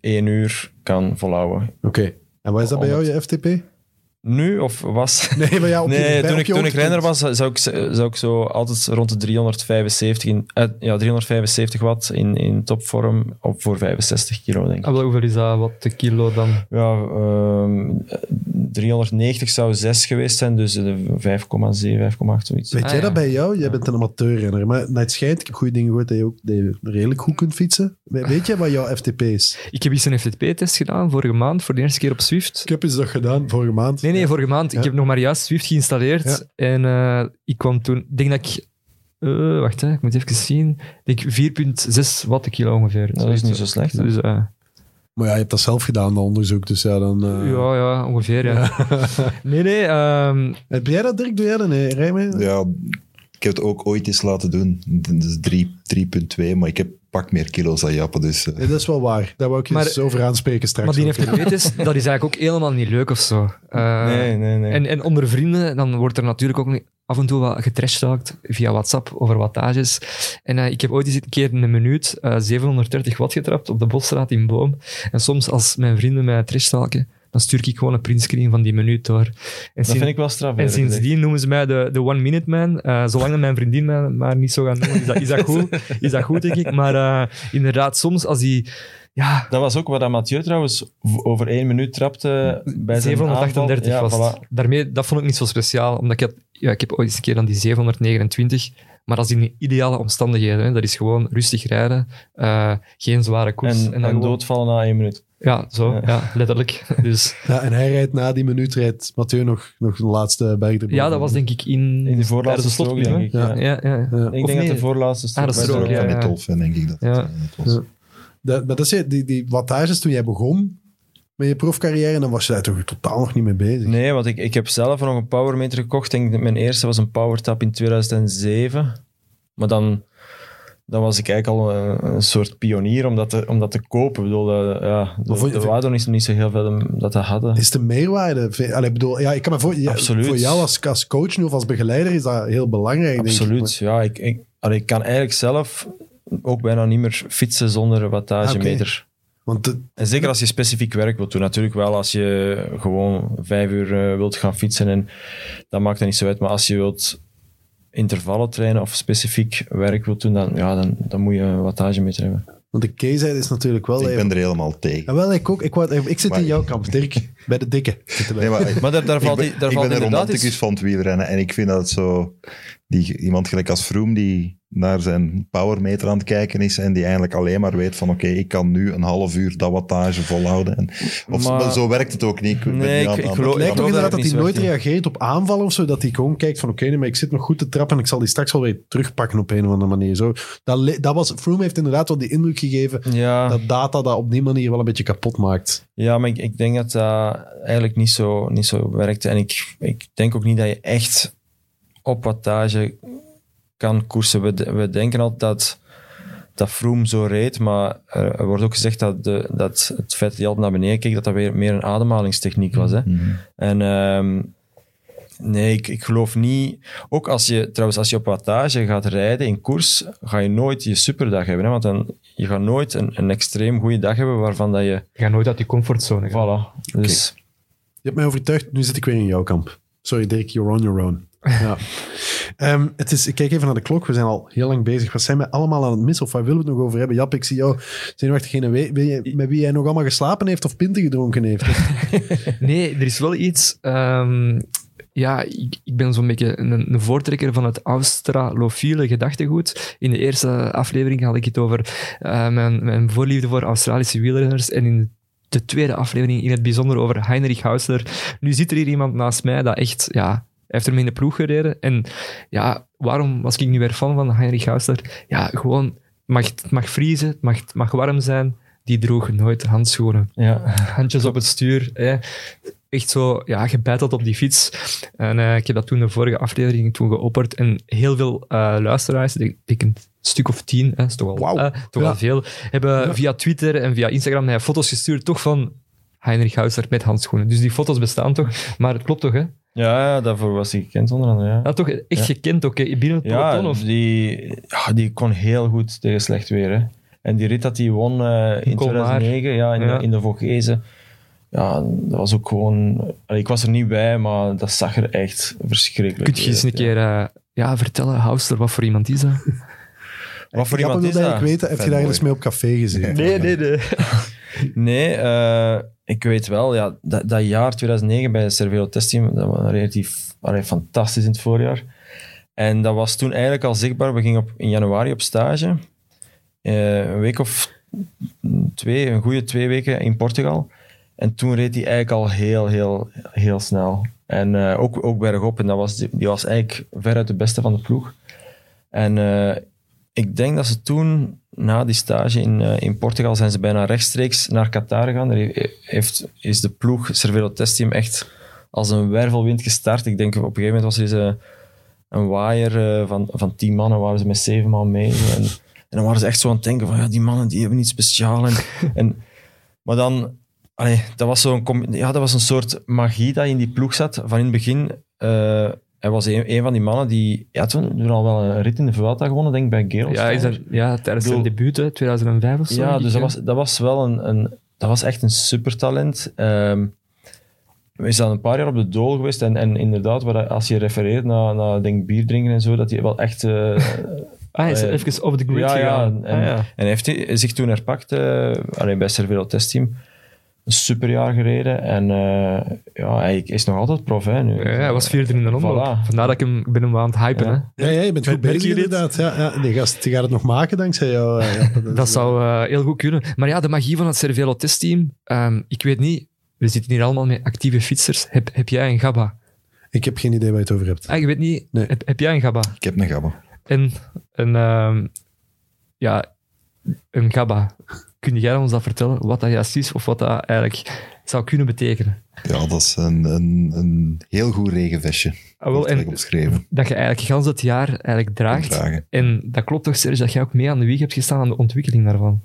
één uur kan volhouden. Oké. En wat is dat bij jou, je FTP? Nu of was? <laughs> Nee, maar ja, op je, nee, bij- toen op ik, je toen ik hoogtepunt. renner was, zou ik, zou ik zo altijd rond de 375, in, eh, ja, 375 watt in, in topvorm op voor 65 kilo, denk ik. Wel, hoeveel is dat? Wat de kilo dan? Ja, ehm, 390 zou 6 geweest zijn, dus eh, 5,7, 5,8 zoiets. Weet Ah, jij ja. dat bij jou? Jij bent een amateurrenner, maar naar het schijnt, ik heb goede dingen gehoord, dat je ook dat je redelijk goed kunt fietsen. We- Weet jij wat jouw FTP is? Ik heb eens een FTP-test gedaan vorige maand, voor de eerste keer op Swift. Ik heb eens dat gedaan vorige maand. Nee, nee, vorige maand. Ja. Ik heb nog maar juist Swift geïnstalleerd. Ja. En eh, ik kwam toen... Ik denk dat ik... eh, wacht, hè, ik moet even zien. Ik denk 4,6 watt de kilo ongeveer. Dat is niet zo slecht. Dus, eh, Maar ja, je hebt dat zelf gedaan, dat onderzoek, dus ja, dan... eh, ja, ja, ongeveer, ja. nee, nee. ehm, Heb jij dat, Dirk? Doe jij dat? Nee, rij mee? Ja, ik heb het ook ooit eens laten doen. 3 3,2, maar ik heb pak meer kilo's dan Jappe, dus... eh, Nee, dat is wel waar. Daar wou ik je Maar- eens over aanspreken straks. maar die ook. FTP-test, <laughs> dat is eigenlijk ook helemaal niet leuk of zo. Eh, nee, nee, nee. En, en onder vrienden, dan wordt er natuurlijk ook af en toe wat getrashtalkt via WhatsApp over wattages. En eh, ik heb ooit eens een keer in een minuut eh, 730 watt getrapt op de Bosstraat in Boom. En soms als mijn vrienden mij trashtalken, dan stuur ik gewoon een printscreen van die minuut door. En, dat sinds- vind ik wel straf. en sindsdien noemen ze mij de, de One Minute Man. Eh, zolang mijn vriendin mij maar niet zo gaat noemen, is dat, is dat goed. <laughs> Is dat goed, denk ik. Maar eh, inderdaad, soms als die... Ja, Dat was ook wat Mathieu trouwens over één minuut trapte bij zijn 738 aanval. was. Ja, voilà. Daarmee, dat vond ik niet zo speciaal, omdat ik, had, ja, ik heb ooit eens een keer aan die 729, maar dat is in ideale omstandigheden. Hè. Dat is gewoon rustig rijden, eh, geen zware koers. En, en, gewoon- doodvallen na één minuut. Ja, zo, Ja. ja. letterlijk. Dus, <laughs> Ja, en hij rijdt na die minuut, rijdt Mathieu nog, nog de laatste berg erboven. ja, dat was denk ik in, In de voorlaatste de strook, denk ik. Ja. Ja. Ja, ja. Ja. Ik Of denk nee. dat de voorlaatste strook Ah, dat was. is ook, van ja, ja. Tolfen, denk ik dat Ja. het, het was. Ja. Dat, maar dat is, die, die wattages toen jij begon met je profcarrière, dan was je daar toch totaal nog niet mee bezig. Nee, want ik, ik heb zelf nog een powermeter gekocht. Ik denk dat mijn eerste was een PowerTap in 2007. Maar dan, dan was ik eigenlijk al een, een soort pionier om dat te, om dat te kopen. Ik bedoel, ja, de, je- de waarde is niet zo heel veel dat te hadden. Is de meerwaarde... Allee, bedoel, ja, ik kan me voor, ja, voor jou als, als coach nu of als begeleider is dat heel belangrijk. denk ik. Absoluut, ja. Ik, ik, allee, ik kan eigenlijk zelf ook bijna niet meer fietsen zonder wattagemeter. Want de- En zeker als je specifiek werk wilt doen. Natuurlijk wel als je gewoon vijf uur eh, wilt gaan fietsen. En dat maakt dat niet zo uit. Maar als je wilt intervallen trainen of specifiek werk wilt doen, dan, ja, dan, dan moet je een wattagemeter hebben. want de keizheid is natuurlijk wel... Ik even- ben er helemaal tegen. Ja, wel, ik ook. Ik, wou- ik zit Maar- in jouw kamp, Dirk. Bij de dikke. Nee, maar, Maar daar, daar ik valt, ben, die- daar ik valt ben een inderdaad romanticus van het wielrennen en ik vind dat zo... Die, iemand gelijk als Froome die naar zijn powermeter aan het kijken is en die eigenlijk alleen maar weet van oké, ik kan nu een half uur dat wattage volhouden. En, of Maar- zo werkt het ook niet. Ik Nee, aan- ik- geloof- Het lijkt toch inderdaad dat hij nooit reageert op aanvallen of zo. Dat hij gewoon kijkt van oké, nee, maar ik zit nog goed te trappen en ik zal die straks wel weer terugpakken op een of andere manier. Zo, dat, dat was, Froome heeft inderdaad wel die indruk gegeven Ja, dat data dat op die manier wel een beetje kapot maakt. ja, maar ik, ik denk dat dat eigenlijk niet zo, niet zo werkt. En ik, ik denk ook niet dat je echt op wattage kan koersen. We, we denken altijd dat, dat Froome zo reed, maar er, er wordt ook gezegd dat, de, dat het feit dat hij altijd naar beneden keek, dat dat weer meer een ademhalingstechniek was. Hè? Mhm. En ehm, nee, ik, ik geloof niet... Ook als je, trouwens, als je op wattage gaat rijden in koers, ga je nooit je superdag hebben. Hè? Want dan, je gaat nooit een, een extreem goede dag hebben waarvan dat je... Je gaat nooit uit die comfortzone gaan. Voilà. Dus Je hebt mij overtuigd, nu zit ik weer in jouw kamp. Sorry Dirk, you're on your own. Ja. Ehm, het is, ik kijk even naar de klok, we zijn al heel lang bezig. Wat zijn we allemaal aan het missen of waar willen we het nog over hebben? Jap, ik zie jou weet, wil je, met wie jij nog allemaal geslapen heeft of pinten gedronken heeft. <laughs> <laughs> Nee, er is wel iets. ehm, ja, ik, ik ben zo'n beetje een, een voortrekker van het australofiele gedachtegoed. In de eerste aflevering had ik het over eh, mijn, mijn voorliefde voor Australische wielrenners. En in de tweede aflevering in het bijzonder over Heinrich Hausler. Nu zit er hier iemand naast mij dat echt, ja, heeft ermee in de ploeg gereden. En ja, waarom was ik nu weer fan van Heinrich Hausler? Ja, gewoon mag, het mag vriezen, het mag, het mag warm zijn. Die droegen nooit handschoenen. Ja. Handjes op het stuur. Hè. Echt zo, ja, gebeiteld op die fiets. En eh, ik heb dat toen de vorige aflevering toen geopperd. En heel veel eh, luisteraars, ik denk een stuk of tien, hè, is toch, wel, eh, toch Ja. veel, hebben via Twitter en via Instagram naar foto's gestuurd, toch van Heinrich Hauser met handschoenen. Dus die foto's bestaan toch? Maar het klopt toch, hè? Ja, ja, daarvoor was hij gekend onder andere. Ja, Ja, toch echt Ja. gekend ook, hè? binnen het ja, peloton? Of? die, ja, die kon heel goed tegen slecht weer. Hè. En die rit dat hij won eh, in Colmar. 2009, ja, in, Ja. De, in de Vogezen, ja, dat was ook gewoon... ik was er niet bij, maar dat zag er echt verschrikkelijk Kun je eens een uit, ja. keer eh, ja, vertellen, Hauser, wat voor iemand is dat? <laughs> Wat voor iemand is dat? eigenlijk weten, heb je daar eens mee op café gezien? nee, nee. Nee, <laughs> eh, ik weet wel, ja, dat, dat jaar 2009 bij Cervelo Testteam, dat was relatief fantastisch in het voorjaar. En dat was toen eigenlijk al zichtbaar. We gingen op, in januari op stage. Eh, een week of twee, een goede twee weken in Portugal. En toen reed hij eigenlijk al heel, heel, heel snel. En eh, ook, ook bergop. En dat was, die was eigenlijk veruit de beste van de ploeg. En ik denk dat ze toen, na die stage in, eh, in Portugal, zijn ze bijna rechtstreeks naar Qatar gegaan. Daar heeft, is de ploeg Cervelo Testteam echt als een wervelwind gestart. Ik denk op een gegeven moment was er eens, eh, een waaier eh, van, van tien mannen, waren ze met zeven man mee. En, en dan waren ze echt zo aan het denken van, ja, die mannen die hebben iets speciaals. En, <laughs> en, maar dan, allee, dat, was zo'n, ja, dat was een soort magie dat in die ploeg zat. Van in het begin, hij was een, een van die mannen die, ja, toen, toen al wel een rit in de Vuelta gewonnen, denk ik, bij Gerolstein. Ja, is dat, ja tijdens zijn debuut, hè, 2005 of zo. Ja, dus dat was, dat was wel een, een, dat was echt een supertalent. Ehm we zijn een paar jaar op de dool geweest en, en inderdaad, waar, als je refereert naar, naar denk, bier drinken en zo, dat hij wel echt... eh, <laughs> Ah, hij is eh, even the grid ja, ja, gegaan. en, Ah, ja. en hij heeft hij zich toen herpakt uh, alleen bij Cervelo Testteam. Een superjaar gereden en eh, ja, hij is nog altijd prof. Hè, nu. Ja, hij was vierde in de omloop. Voilà. Vandaar dat ik hem ben hem aan het hypen. Ja. Hè. Ja, ja, je bent goed bezig inderdaad. Ja, ja, die gast die gaat het nog maken dankzij jou. eh. Dat <laughs> zou eh, heel goed kunnen. Maar ja, de magie van het Cervelo testteam. ehm, ik weet niet, we zitten hier allemaal met actieve fietsers. Heb, heb jij een GABA? Ik heb geen idee waar je het over hebt. Ah, ik weet niet, Nee. heb, heb jij een GABA? Ik heb een gabba. En een, ehm, ja, een GABA. Kun jij ons dat vertellen, wat dat juist is of wat dat eigenlijk zou kunnen betekenen? Ja, dat is een, een, een heel goed regenvestje. Ah, wel, en dat je eigenlijk gans het jaar eigenlijk draagt. En dat klopt toch, Serge, dat jij ook mee aan de wieg hebt gestaan aan de ontwikkeling daarvan?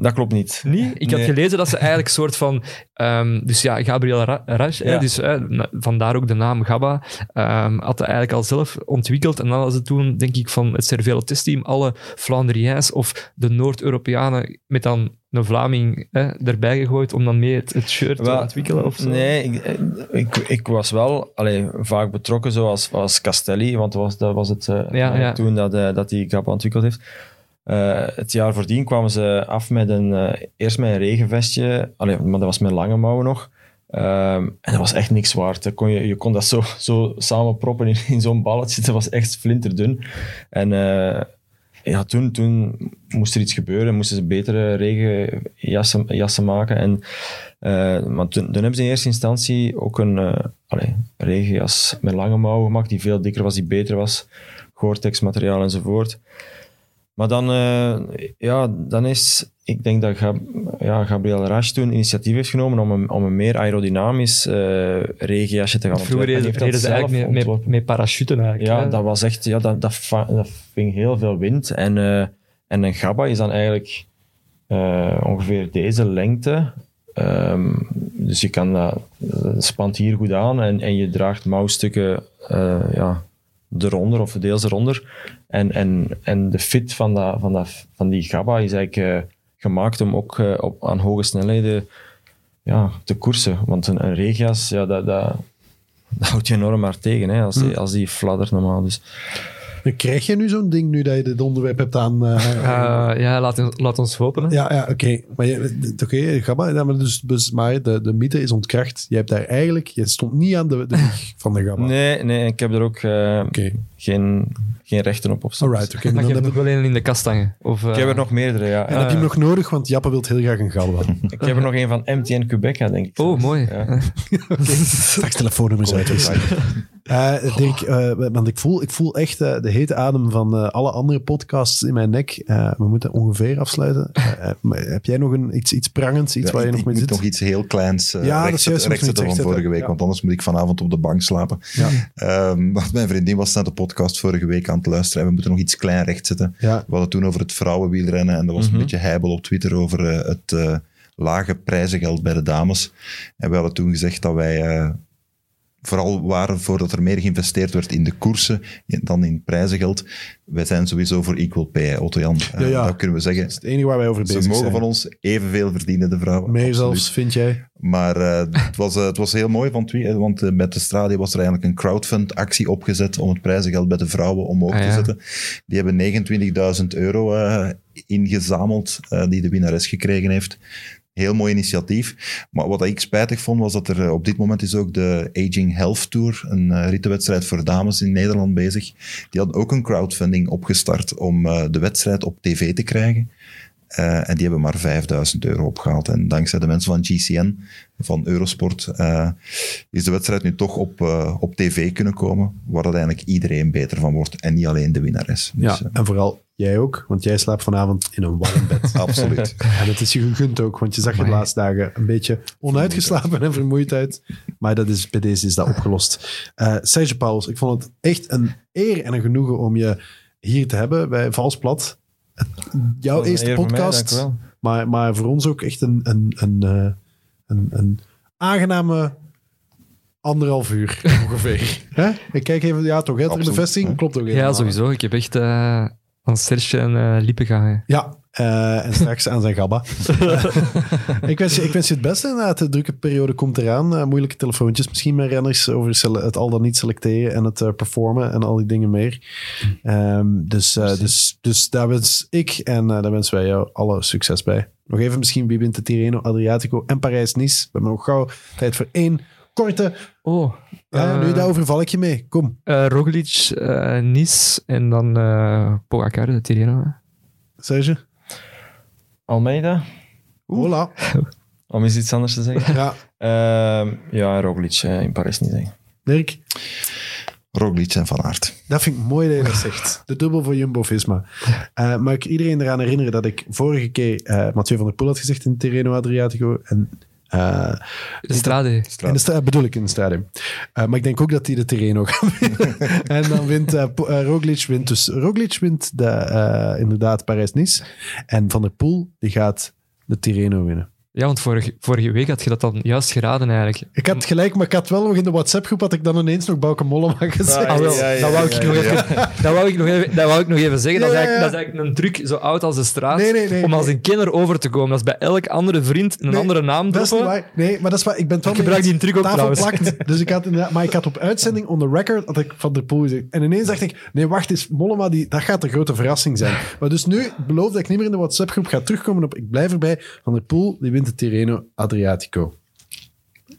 Dat klopt niet. Nee, ik had gelezen dat ze eigenlijk soort van... ehm, dus ja, Gabriel Ra- Ja. dus eh, vandaar ook de naam Gabba, ehm, had hij eigenlijk al zelf ontwikkeld. En dan hadden ze toen, denk ik, van het Cervelo testteam alle Flandriëns of de Noord-Europeanen met dan een Vlaming erbij gegooid om dan mee het, het shirt te ontwikkelen of zo. Nee, ik, ik, ik was wel allee, vaak betrokken, zoals als Castelli, want dat was, dat was het eh, Ja, ja. toen dat, eh, dat die Gabba ontwikkeld heeft. Eh, het jaar voordien kwamen ze af met een, eh, eerst met een regenvestje, allee, maar dat was met lange mouwen nog. Ehm, en dat was echt niks waard. Kon je, kon dat zo, zo samenproppen in, in zo'n balletje. <laughs> Dat was echt flinterdun. En eh, ja, toen, toen moest er iets gebeuren. Moesten ze betere regenjassen jassen maken. En, maar toen, hebben ze in eerste instantie ook een regenjas met lange mouwen gemaakt, die veel dikker was, die beter was. Gore-Tex materiaal enzovoort. Maar dan, eh, ja, dan is, ik denk dat Gab, ja, Gabriel Rasch toen initiatief heeft genomen om een, om een meer aerodynamisch eh regenjasje te gaan Vroeger ontwerpen. dat reden ze eigenlijk met, met, parachuten eigenlijk. Ja, hè. dat was echt, ja, dat, dat, dat ving heel veel wind. En, eh, en een gabba is dan eigenlijk ongeveer deze lengte. Ehm, dus je kan dat, dat spant hier goed aan en, en je draagt mouwstukken ja, eronder of deels eronder. En, en, en de fit van, dat, van, dat, van die gabba is eigenlijk eh, gemaakt om ook eh, op, aan hoge snelheden ja, te koersen. Want een, een regenjas, ja, dat, dat, <laughs> dat houdt je enorm maar tegen, hè, als, die, als die fladdert normaal. Dus. Krijg je nu zo'n ding nu dat je dit onderwerp hebt aan... eh, <laughs> Eh, ja, laat, laat ons hopen. Hè. Ja, ja oké. Maar oké, Gabba, ja, maar dus, dus, maar de, de mythe is ontkracht. Je hebt daar eigenlijk... Je stond niet aan de, de wieg <laughs> van de Gabba. Nee, nee, ik heb er ook eh, geen, geen rechten op. Of alright. Oké, Maar dan je heb, hebt nog wel een in de kast hangen. Of, eh, Ik heb er nog meerdere, ja. en heb je hem nog nodig, want Jappe wil heel graag een Gabba. <laughs> Ik heb er nog een van MTN Quebec, denk ik. Oh, mooi. Ja. Straks telefoonnummers Uh, Dirk, uh, want ik voel, ik voel echt uh, de hete adem van alle andere podcasts in mijn nek. we moeten ongeveer afsluiten. <laughs> heb jij nog een, iets, iets prangends, iets ja, waar je ik, nog mee ik zit? nog iets heel kleins ja, recht, dat is van vorige week, ja. want anders moet ik vanavond op de bank slapen. Ja. Um, want mijn vriendin was naar de podcast vorige week aan het luisteren en we moeten nog iets klein rechtzetten. We hadden toen over het vrouwenwielrennen en er was mm -hmm. een beetje heibel op Twitter over het lage prijzengeld bij de dames. En we hadden toen gezegd dat wij vooral waren voor dat er meer geïnvesteerd werd in de koersen dan in prijzengeld. Wij zijn sowieso voor equal pay, Otto-Jan. Ja, ja. Uh, dat kunnen we zeggen. Dat is het enige waar wij over bezig Ze zijn. mogen van ons evenveel verdienen, de vrouwen. Meer zelfs, vind jij? Maar uh, het, was, het was heel mooi, van Twi want uh, met de Stradi was er eigenlijk een crowdfund-actie opgezet om het prijzengeld bij de vrouwen omhoog Ah, te ja. zetten. Die hebben 29.000 euro uh, ingezameld, die de winnares gekregen heeft. Heel mooi initiatief. Maar wat ik spijtig vond, was dat er op dit moment is ook de Aging Health Tour, een uh, rittenwedstrijd voor dames in Nederland bezig. Die hadden ook een crowdfunding opgestart om uh, de wedstrijd op tv te krijgen. Uh, en die hebben maar 5000 euro opgehaald. En dankzij de mensen van GCN, van Eurosport, uh, is de wedstrijd nu toch op, uh, op tv kunnen komen, waar dat eigenlijk iedereen beter van wordt en niet alleen de winnares. Ja, dus, en vooral jij ook, want jij slaapt vanavond in een warm bed. <laughs> Absoluut. en het is je gegund ook, want je zag je de laatste dagen een beetje onuitgeslapen en vermoeid uit. Maar dat is, bij deze is dat opgelost. Uh, Serge Pauls, ik vond het echt een eer en een genoegen om je hier te hebben bij Valsplat. Jouw eerste podcast, mij, maar, maar voor ons ook echt een, een, een, een, een, een aangename anderhalf uur <laughs> ongeveer. Hè? Ik kijk even, ja toch, hè, ter bevestiging, klopt ook Ja, sowieso. Ik heb echt uh, aan Serge en uh, gaan. Ja, uh, en straks aan zijn gabba. <laughs> ik, wens je, ik wens je het beste inderdaad. De drukke periode komt eraan. Uh, moeilijke telefoontjes. Misschien met renners over het al dan niet selecteren en het uh, performen en al die dingen meer. Um, dus, dus, dus daar wens ik en daar wensen wij jou alle succes bij. Nog even misschien wie wint de Tirreno, Adriatico en Parijs-Nice. We hebben nog gauw tijd voor één korte... Oh. Ja, nu daarover val ik je mee. Kom. Roglic, Nice en dan Pogacar, de Tirreno. Serge? Almeida. Hola. <laughs> Om eens iets anders te zeggen. Ja. Uh, ja, Roglic uh, in Parijs niet zeggen. Dirk? Roglic en Van Aert. Dat vind ik mooi dat je dat zegt. De dubbel voor Jumbo-Visma. Uh, maar ik iedereen eraan herinneren dat ik vorige keer uh, Mathieu van der Poel had gezegd in Terreno Adriatico. En uh, de Strade. In de stra bedoel ik in de Strade. Uh, maar ik denk ook dat hij de Terreno gaat winnen. <laughs> en dan wint uh, Roglic wint dus. Roglic wint de, inderdaad Parijs-Nice. En Van der Poel die gaat de Tirreno winnen. Ja, want vorige, vorige week had je dat dan juist geraden eigenlijk. Ik had gelijk, maar ik had wel nog in de WhatsApp-groep had ik dan ineens nog Bauke Mollema gezegd. Ah, wel, ja, ja, dat, wou ik nog even, dat, wou ik nog even, dat wou ik nog even zeggen. Dat is, eigenlijk, dat is eigenlijk een truc zo oud als de straat. Nee, nee, nee, om als een kenner over te komen. Dat is bij elk andere vriend een andere naam dat is niet waar. Nee, maar dat is waar. Ik ben wel ik gebruik die truc ook tafel trouwens. plakt. <laughs> Dus ik had maar ik had op uitzending on the record had ik Van der Poel gezegd. En ineens dacht ik, nee, wacht eens, Mollema, die, dat gaat een grote verrassing zijn. Maar dus nu beloof dat ik niet meer in de WhatsApp-groep ga terugkomen op, ik blijf erbij, Van der Poel, die wint de Tirreno Adriatico.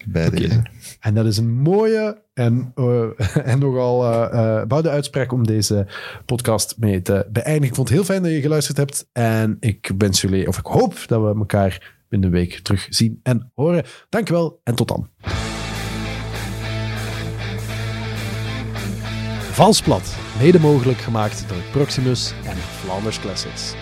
Bij okay. deze. En dat is een mooie en, uh, <laughs> en nogal uh, bouwde uitspraak om deze podcast mee te beëindigen. Ik vond het heel fijn dat je geluisterd hebt. En ik wens jullie, of ik hoop dat we elkaar binnen de week terug zien en horen. Dankjewel en tot dan. Valsplat, mede mogelijk gemaakt door Proximus en Flanders Classics.